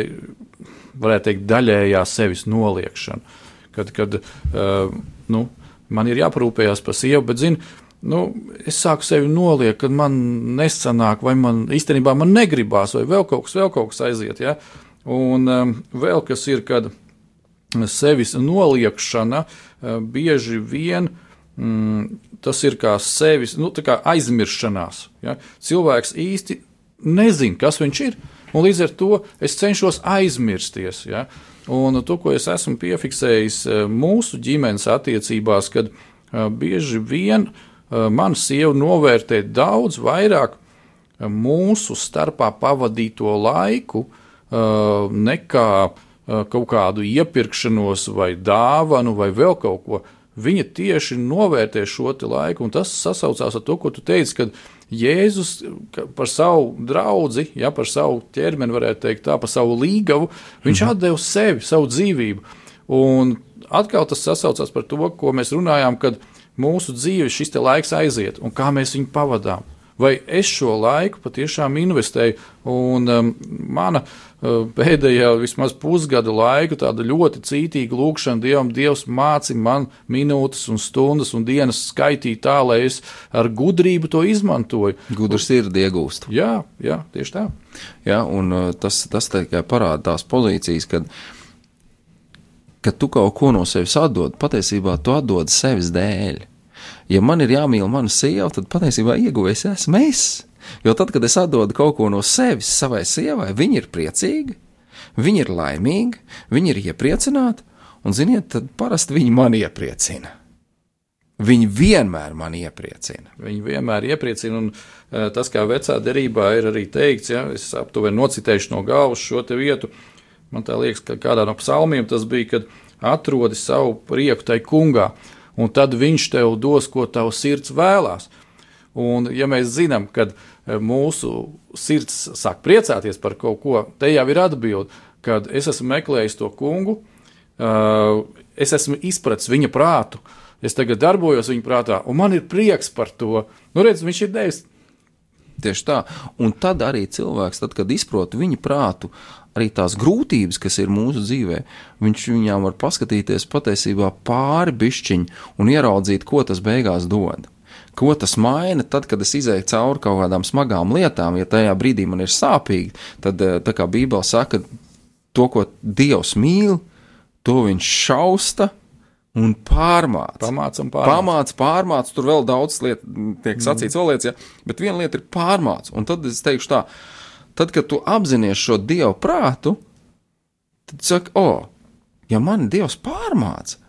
[SPEAKER 3] varētu teikt, daļējā sevis noliekšana. Kad, kad uh, nu, man ir jāparūpējas par sievu, bet, zini, nu, es sāku sevi noliekt, kad man nesanāk, vai man īstenībā man negribās, vai vēl kaut kas, vēl kaut kas aiziet. Ja? Un um, vēl kas ir, kad sevis noliekšana eh, bieži vien mm, tas ir kā sevis nu, kā aizmiršanās. Ja? Cilvēks īsti nezina, kas viņš ir, un līdz ar to es cenšos aizmirsties. Ja? Un to, ko es esmu piefiksējis eh, mūsu ģimenes attiecībās, kad eh, bieži vien mana sieva novērtē daudz vairāk mūsu starpā pavadīto laiku nekā kaut kādu iepirkšanos, vai dāvanu, vai vēl kaut ko. Viņa tieši novērtē šo laiku, un tas sasaucās ar to, ko tu teici, kad Jēzus par savu draugu, ja par savu ķermeni, varētu teikt, tā par savu līgavu, viņš mhm. deva sevi, savu dzīvību. Un atkal tas sasaucās par to, ko mēs runājām, kad mūsu dzīve šis laiks aiziet un kā mēs viņu pavadām. Vai es šo laiku patiešām investēju, un um, mana pēdējā vismaz pusgada laika, tāda ļoti cītīga lūkšana Dievam, Dievs māci man minūtes un stundas un dienas skaitīt tā, lai es ar gudrību to izmantoju.
[SPEAKER 2] Gudrs ir iegūst.
[SPEAKER 3] Jā, jā, tieši tā.
[SPEAKER 2] Jā, un tas, tas tikai parāda tās pozīcijas, kad, kad tu kaut ko no sevis atdod, patiesībā tu atdod sevis dēļ ja man ir jāmīl mana sieva, tad patiesībā ieguvējis esmu es. Jo tad, kad es atdodu kaut ko no sevis savai sievai, viņa ir priecīga, viņa ir laimīga, viņa ir iepriecināta, un, ziniet, tad parasti viņa man iepriecina. Viņi vienmēr man iepriecina.
[SPEAKER 3] Viņi vienmēr iepriecina, un uh, tas, kā vecā derībā ir arī teikts, ja es aptuveni nocitēšu no galvas šo vietu, man tā liekas, ka kādā no psalmiem tas bija, kad atrodi savu prieku tai kungā. Uh, un tad viņš tev dos, ko tavs sirds vēlās. Un, ja mēs zinām, ka e, mūsu sirds sāk priecāties par kaut ko, te jau ir atbilde, kad es esmu meklējis to kungu, uh, es esmu izpratis viņa prātu, es tagad darbojos viņa prātā, un man ir prieks par to. Nu, redz, viņš ir devis.
[SPEAKER 2] Tieši tā. Un tad arī cilvēks, tad, kad izprot viņa prātu, arī tās grūtības, kas ir mūsu dzīvē, viņš viņām var paskatīties patiesībā pāri bišķiņu un ieraudzīt, ko tas beigās dod. Ko tas maina, tad, kad es izēju cauri kaut kādām smagām lietām, ja tajā brīdī man ir sāpīgi, tad, eh, tā kā Bībele saka, to, ko Dievs mīl, to viņš šausta un pārmāca.
[SPEAKER 3] Pamāca un pārmāca.
[SPEAKER 2] Pamāca, pārmāca, tur vēl daudz lietu tiek sacīts, mm. vēl lietas, ja, bet viena lieta ir pārmāca, un tad es teikšu tā, Tad, kad tu apzinājies šo dievu prātu, tad saki, o, oh, ja man dievs pārmāca,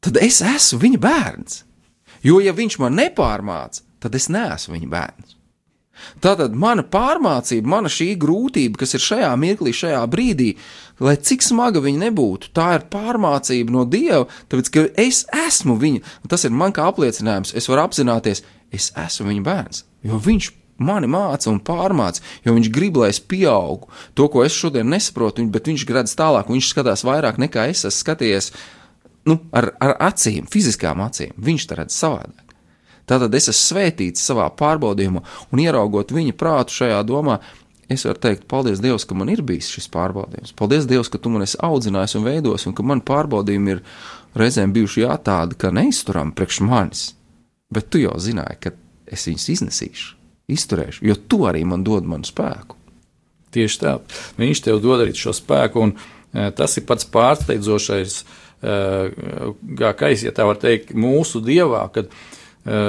[SPEAKER 2] tad es esmu viņa bērns. Jo, ja viņš man nepārmāca, tad es neesmu viņa bērns. Tātad mana pārmācība, mana šī grūtība, kas ir šajā mirklī, šajā brīdī, lai cik smaga viņa nebūtu, tā ir pārmācība no Dieva, tāpēc ka es esmu viņa. Tas ir man kā apliecinājums, es varu apzināties, es esmu viņa bērns, jo viņš mani māca un pārmāca, jo viņš grib, lai es pieaugu. To, ko es šodien nesaprotu, bet viņš redz tālāk, viņš skatās vairāk nekā es esmu skatījies nu, ar, ar acīm, fiziskām acīm. Viņš to redz savādāk. Tātad es esmu svētīts savā pārbaudījumā, un ieraugot viņa prātu šajā domā, es varu teikt, paldies Dievam, ka man ir bijis šis pārbaudījums. Paldies Dievam, ka tu man esi audzinājis un veidojis, un ka man pārbaudījumi ir reizēm bijuši jā, tādi, ka neizturami priekš manis. Bet tu jau zināji, ka es viņus iznesīšu izturēšu, jo tu arī man dod manu spēku.
[SPEAKER 3] Tieši tā, viņš tev dod arī šo spēku, un e, tas ir pats pārsteidzošais, e, gākais, ja tā var teikt, mūsu dievā, kad e,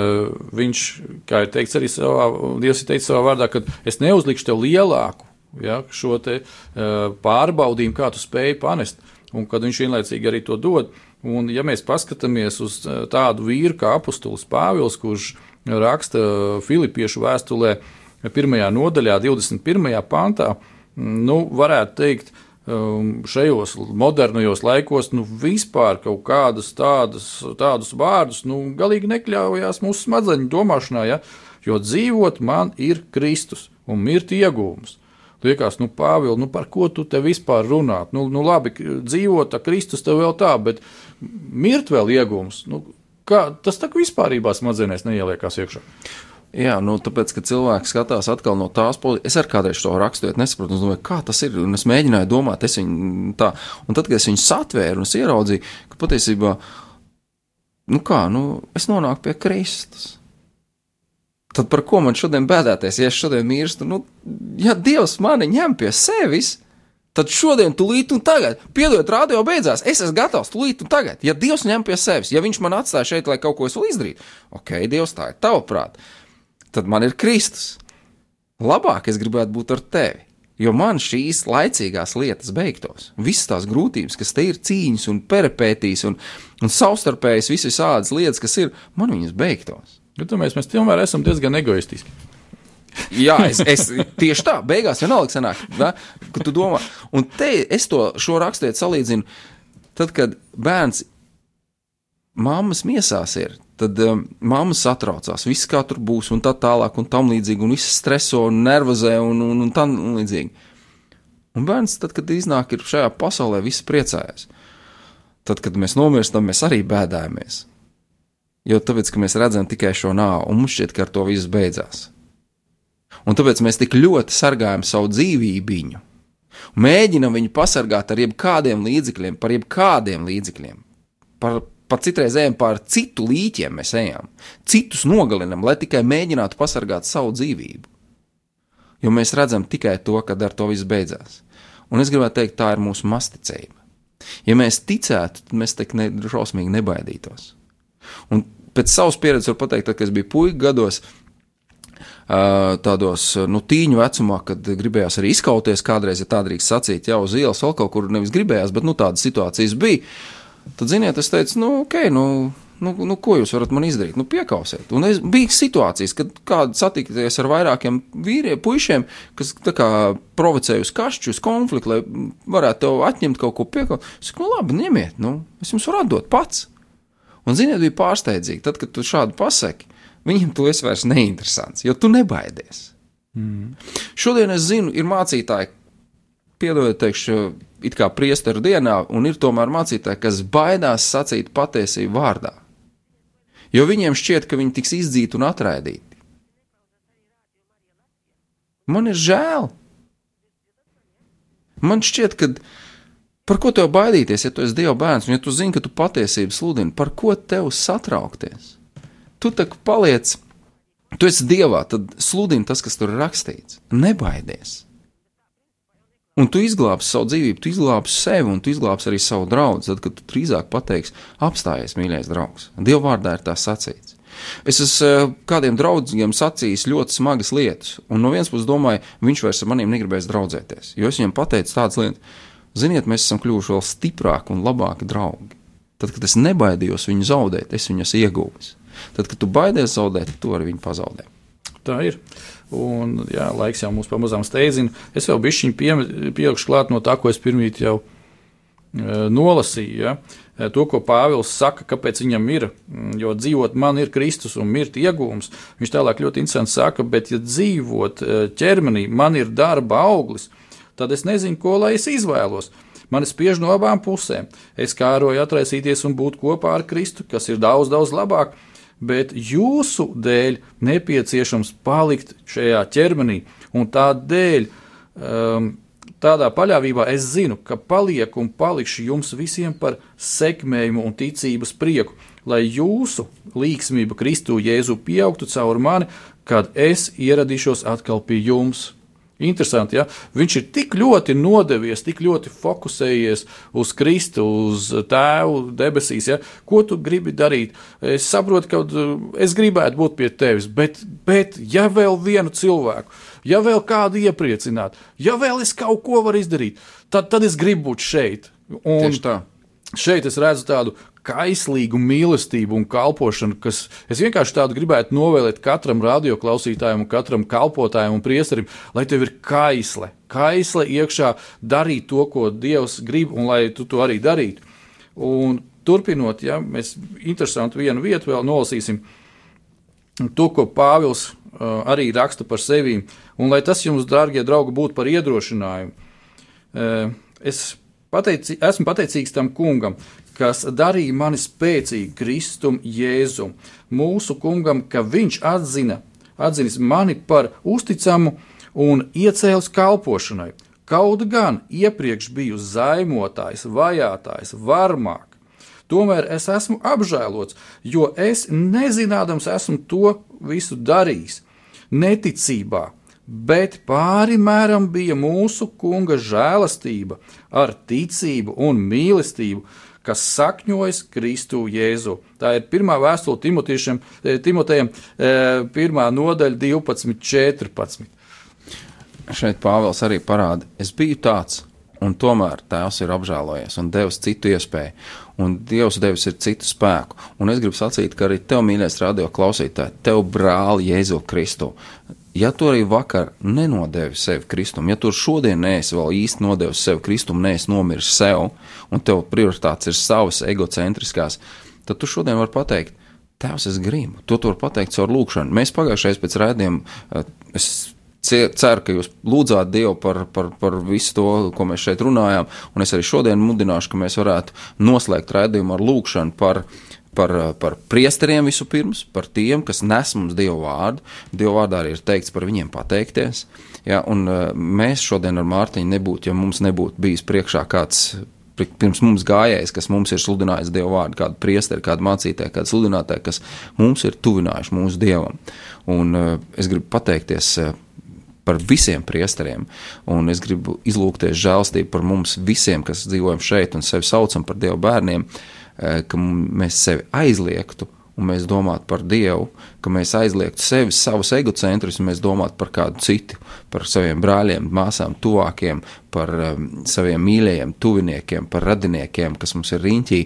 [SPEAKER 3] viņš, kā ir teikts arī savā, Dievs ir teicis savā vārdā, ka es neuzlikšu tev lielāku ja, šo te pārbaudījumu, kā tu spēji panest, un kad viņš vienlaicīgi arī to dod. Un, ja mēs paskatāmies uz tādu vīru kā apustulis Pāvils, kurš raksta Filipiešu vēstulē, pirmajā nodaļā, 21. pantā, nu, varētu teikt, um, šajos modernajos laikos, nu, vispār kaut tādas, tādus vārdus, nu, galīgi nekļaujās mūsu smadzeņu domāšanā, ja? jo dzīvot man ir Kristus un mirt iegūms. Liekas, nu, Pāvils, nu, par ko tu te vispār runā? Nu, nu labi, dzīvot, Kristus tev vēl tā, bet mirt vēl iegūms. Nu, kā, tas tā kā vispārībā smadzenēs neieliekās iekšā.
[SPEAKER 2] Jā, nu, tāpēc, ka cilvēks skatās atkal no tās puses, es arī kādreiz to rakstot, nesaprotu, domāju, kā tas ir. Un es mēģināju domāt, es viņu tā, un tad, kad es viņu satvēru un es ieraudzīju, ka patiesībā, nu kā, nu, es nonāku pie Kristus. Tad par ko man šodien bēdāties, ja es šodien mirstu? Nu, ja Dievs mani ņem pie sevis, tad šodien, tūlīt un tagad, piedodiet, radio beidzās, es esmu gatavs tūlīt un tagad. Ja Dievs ņem pie sevis, ja Viņš man atstāja šeit, lai kaut ko es vēl izdarītu, ok, Dievs, tā ir tava prāta tad man ir Kristus. Labāk es gribētu būt ar tevi, jo man šīs laicīgās lietas beigtos. Visas tās grūtības, kas te ir cīņas un peripētīs un, un savstarpējas, visas tādas lietas, kas ir, man viņas beigtos.
[SPEAKER 3] Bet mēs, tomēr esam diezgan egoistiski.
[SPEAKER 2] Jā, es, es tieši tā, beigās vienalga sanāk, da, ka tu domā, un te es to šo rakstiet salīdzinu, tad, kad bērns mammas miesās ir, tad um, mamma satraucās, viss kā tur būs, un tā tālāk, un tam līdzīgi, un viss streso un nervozē, un, un, un tam līdzīgi. Un bērns, tad, kad iznāk šajā pasaulē, viss priecājas. Tad, kad mēs nomirstam, mēs arī bēdājamies. Jo tāpēc, ka mēs redzam tikai šo nāvu, un mums šķiet, ka ar to viss beidzās. Un tāpēc mēs tik ļoti sargājam savu dzīvību, mēģinam viņu pasargāt ar jebkādiem līdzekļiem, par jebkādiem līdzekļiem, par, Pat citreiz ejam pār citu līķiem, mēs ejam, citus nogalinam, lai tikai mēģinātu pasargāt savu dzīvību. Jo mēs redzam tikai to, kad ar to viss beidzās. Un es gribētu teikt, tā ir mūsu masticība. Ja mēs ticētu, tad mēs tik ne, šausmīgi nebaidītos. Un pēc savas pieredzes var pateikt, tad, kad es biju puika gados, tādos nu, tīņu vecumā, kad gribējās arī izkauties kādreiz, ja tā drīkst sacīt, jau uz ielas vēl kaut kur nevis gribējās, bet nu, tādas situācijas bija. Tad, ziniet, es teicu, nu, ok, nu, nu, nu ko jūs varat man izdarīt? Nu, piekausiet. Un es bija situācijas, kad kāda satikties ar vairākiem vīriem, puišiem, kas kā, provocēja uz kašķu, uz konfliktu, lai varētu tev atņemt kaut ko piekaut. Es saku, nu, labi, ņemiet, nu, es jums varu atdot pats. Un, ziniet, bija pārsteidzīgi, tad, kad tu šādu pasaki, viņam tu esi vairs neinteresants, jo tu nebaidies. Mm. Šodien es zinu, ir mācītāji, piedodiet, teikšu, it kā priesteru dienā, un ir tomēr mācītāji, kas baidās sacīt patiesību vārdā. Jo viņiem šķiet, ka viņi tiks izdzīti un atraidīti. Man ir žēl. Man šķiet, ka par ko tev baidīties, ja tu esi Dieva bērns, un ja tu zini, ka tu patiesību sludini, par ko tev satraukties? Tu taču paliec, tu esi Dievā, tad sludini tas, kas tur ir rakstīts. Nebaidies! Un tu izglābsi savu dzīvību, tu izglābsi sevi, un tu izglābsi arī savu draugu. Tad, kad tu drīzāk pateiksi, apstājies, mīļais draugs. Dieva vārdā ir tā sacīts. Es esmu eh, kādiem draugiem sacījis ļoti smagas lietas, un no vienas puses domāju, viņš vairs ar maniem negribēs draudzēties. Jo es viņam pateicu tādas lietas, ziniet, mēs esam kļuvuši vēl stiprāki un labāki draugi. Tad, kad es nebaidījos viņu zaudēt, es viņu esmu ieguvis. Tad, kad tu baidies zaudēt, tu arī viņu pazaudē.
[SPEAKER 3] Tā ir. Un, jā, laiks jau mums pamazām steidzina. Es vēl bišķiņu pie, pielikšu klāt no tā, ko es pirmīt jau e, nolasīju. Ja? E, to, ko Pāvils saka, kāpēc viņam ir, mm, jo dzīvot man ir Kristus un mirt iegūms. Viņš tālāk ļoti interesanti saka, bet ja dzīvot e, ķermenī man ir darba auglis, tad es nezinu, ko lai es izvēlos. Man spiež no abām pusēm. Es kāroju atraisīties un būt kopā ar Kristu, kas ir daudz, daudz labāk bet jūsu dēļ nepieciešams palikt šajā ķermenī. Un tādēļ, um, tādā paļāvībā es zinu, ka palieku un palikšu jums visiem par sekmējumu un ticības prieku, lai jūsu līksmība Kristu Jēzu pieaugtu caur mani, kad es ieradīšos atkal pie jums. Interesanti, ja viņš ir tik ļoti nodevies, tik ļoti fokusējies uz Kristu, uz Tēvu debesīs. Ja? Ko tu gribi darīt? Es saprotu, ka uh, es gribētu būt pie tevis, bet, bet ja vēl vienu cilvēku, ja vēl kādu iepriecināt, ja vēl es kaut ko varu izdarīt, tad, tad es gribu būt šeit. Un
[SPEAKER 2] Tieši tā.
[SPEAKER 3] Šeit es redzu tādu kaislīgu mīlestību un kalpošanu, kas es vienkārši tādu gribētu novēlēt katram radioklausītājam, katram kalpotājam un priesterim, lai tev ir kaisle, kaisle iekšā darīt to, ko Dievs grib, un lai tu to arī darītu. Un turpinot, ja mēs interesantu vienu vietu vēl nolasīsim. To, ko Pāvils uh, arī raksta par sevi, un lai tas jums, dārgie draugi, būtu par iedrošinājumu. Uh, es pateici, esmu pateicīgs tam kungam, kas darīja mani spēcīgu Kristum Jēzum, mūsu kungam, ka viņš atzina, atzinis mani par uzticamu un iecēlis kalpošanai. Kaut gan iepriekš biju zaimotājs, vajātājs, varmāk. Tomēr es esmu apžēlots, jo es nezinādams esmu to visu darījis, neticībā, bet pāri mēram bija mūsu kunga žēlastība ar ticību un mīlestību, kas sakņojas Kristu Jēzu. Tā ir pirmā vēstule Timotejam, eh, pirmā nodaļa 12, 14.
[SPEAKER 2] Šeit Pāvils arī parāda, es biju tāds, un tomēr Tēvs ir apžēlojies un devis citu iespēju, un Dievs devis ir citu spēku. Un es gribu sacīt, ka arī tev, mīļais radio klausītāji, tev brāli Jēzu Kristu. Ja tu arī vakar nenodevi sevi Kristum, ja tu šodien neesi vēl īsti nodevis sevi Kristum, neesi nomiris sev, un tev prioritātes ir savas egocentriskās, tad tu šodien vari pateikt, Tēvs, es gribu. To tu vari pateikt caur lūgšanu. Mēs pagājušajā pēc rādījuma, eh, ceru, ka jūs lūdzāt Dievu par, par, par visu to, ko mēs šeit runājām, un es arī šodien mudināšu, ka mēs varētu noslēgt rādījumu ar lūgšanu par par, par priesteriem vispirms, par tiem, kas nes mums Dievu vārdu. Dievu vārdā arī ir teikts par viņiem pateikties. Ja, un uh, mēs šodien ar Mārtiņu nebūtu, ja mums nebūtu bijis priekšā kāds. Pirms mums gājējis, kas mums ir sludinājis Dievu vārdu, kāda priesteri, kāda mācītāja, kāda sludinātāja, kas mums ir tuvinājuši mūsu Dievam. Un uh, es gribu pateikties uh, par visiem priesteriem, un es gribu izlūgties žēlstību par mums visiem, kas dzīvojam šeit un sevi saucam par Dievu bērniem. Uh, Eh, ka mēs sevi aizliegtu un mēs domātu par Dievu, ka mēs aizliegtu sevi, savus egocentrus, un mēs domātu par kādu citu, par saviem brāļiem, māsām, tuvākiem, par um, saviem mīļajiem, tuviniekiem, par radiniekiem, kas mums ir riņķī,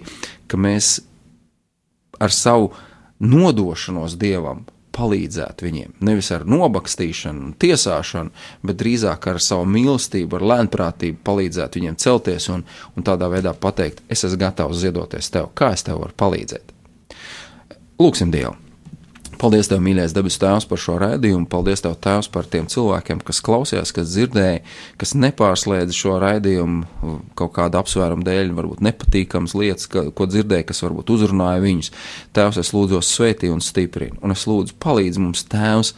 [SPEAKER 2] ka mēs ar savu nodošanos Dievam palīdzēt viņiem. Nevis ar nobakstīšanu tiesāšanu, bet drīzāk ar savu mīlestību, ar lēnprātību palīdzēt viņiem celties un, un tādā veidā pateikt, es esmu gatavs ziedoties tev, kā es tev varu palīdzēt. Lūksim Dievu! Paldies, Tev, mīļais debes Tēvs, par šo raidījumu. Paldies, Tev, Tēvs, par tiem cilvēkiem, kas klausījās, kas dzirdēja, kas nepārslēdza šo raidījumu kaut kāda apsvēruma dēļ, varbūt nepatīkamas lietas, ka, ko dzirdēja, kas varbūt uzrunāja viņus. Tēvs, es lūdzu, svētī un stiprini, un es lūdzu, palīdz mums, Tēvs,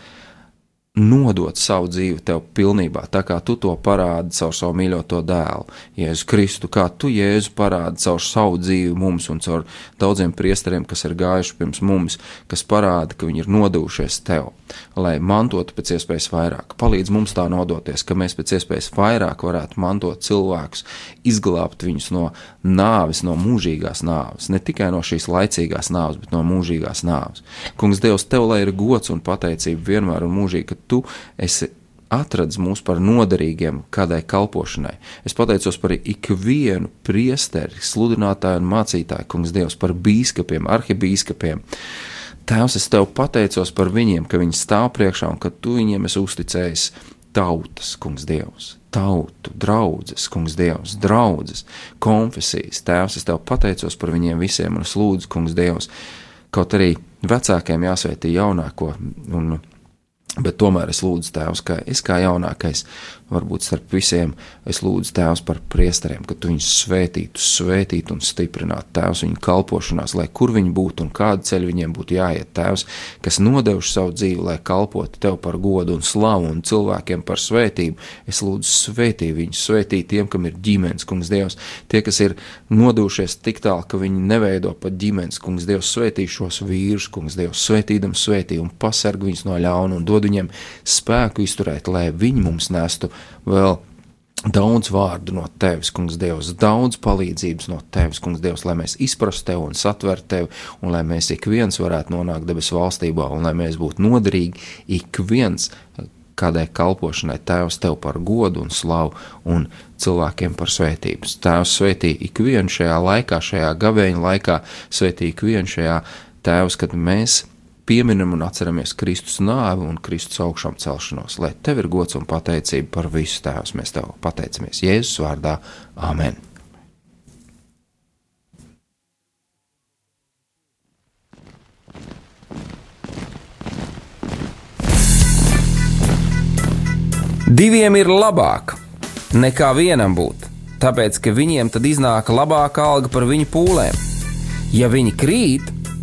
[SPEAKER 2] nodot savu dzīvi tev pilnībā, tā kā tu to parādi caur savu mīļoto dēlu, Jēzu Kristu, kā tu Jēzu parādi caur savu dzīvi mums un caur daudziem priesteriem, kas ir gājuši pirms mums, kas parāda, ka viņi ir nodevušies tev, lai mantotu pēc iespējas vairāk. Palīdz mums tā nodoties, ka mēs pēc iespējas vairāk varētu mantot cilvēkus, izglābt viņus no nāves, no mūžīgās nāves, ne tikai no šīs laicīgās nāves, bet no mūžīgās nāves. Kungs, Dievs, tev lai ir gods un pateicība vienmēr un mūžīgi, ka tu esi atradis mūs par noderīgiem kādai kalpošanai. Es pateicos par ikvienu priesteri, sludinātāju un mācītāju, kungs Dievs, par bīskapiem, arhibīskapiem. Tēvs, es tev pateicos par viņiem, ka viņi stāv priekšā un ka tu viņiem esi uzticējis tautas, kungs Dievs, tautu, draudzes, kungs Dievs, draudzes, konfesijas. Tēvs, es tev pateicos par viņiem visiem un es lūdzu, kungs Dievs, kaut arī vecākiem jāsvētī jaunāko un Bet tomēr es lūdzu Tēvs, ka es kā jaunākais, varbūt starp visiem, es lūdzu Tēvs par priesteriem, ka Tu viņus svētītu, svētītu un stiprinātu Tēvs viņu kalpošanās, lai kur viņi būtu un kādu ceļu viņiem būtu jāiet Tēvs, kas nodevuši savu dzīvi, lai kalpotu Tev par godu un slavu un cilvēkiem par svētību. Es lūdzu svētī viņus, svētī tiem, kam ir ģimenes, kungs Dievs, tie, kas ir nodevušies tik tālu, ka viņi neveido pat ģimenes, kungs Dievs, svētī šos vīrus, kungs Dievs, svētīdam svētī un pasarg viņus no ļauna un dod viņiem spēku izturēt, lai viņi mums nestu vēl daudz vārdu no tevis, kungs, Dievs, daudz palīdzības no tevis, kungs, Dievs, lai mēs izprastu tevi un satvertu tevi, un lai mēs ik viens varētu nonākt debesu valstībā, un lai mēs būtu noderīgi ik viens kādai kalpošanai, Tēvs, tev par godu un slavu un cilvēkiem par svētības. Tēvs svētī ikvienu šajā laikā, šajā gavēņa laikā, svētī ikvienu šajā Tēvs, kad mēs pieminam un atceramies Kristus nāvi un Kristus augšām celšanos, lai tev ir gods un pateicība par visu tēvs. Mēs tev pateicamies Jēzus vārdā. Āmen! Diviem ir labāk nekā vienam būt, tāpēc ka viņiem tad iznāk labāka alga par viņu pūlēm. Ja viņi krīt,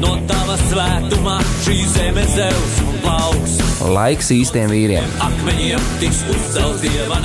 [SPEAKER 1] No tava svētumā šī zeme zeus un plauks.
[SPEAKER 2] Laiks īstiem vīriem.
[SPEAKER 1] Akmeņiem tiks uzcelts dieva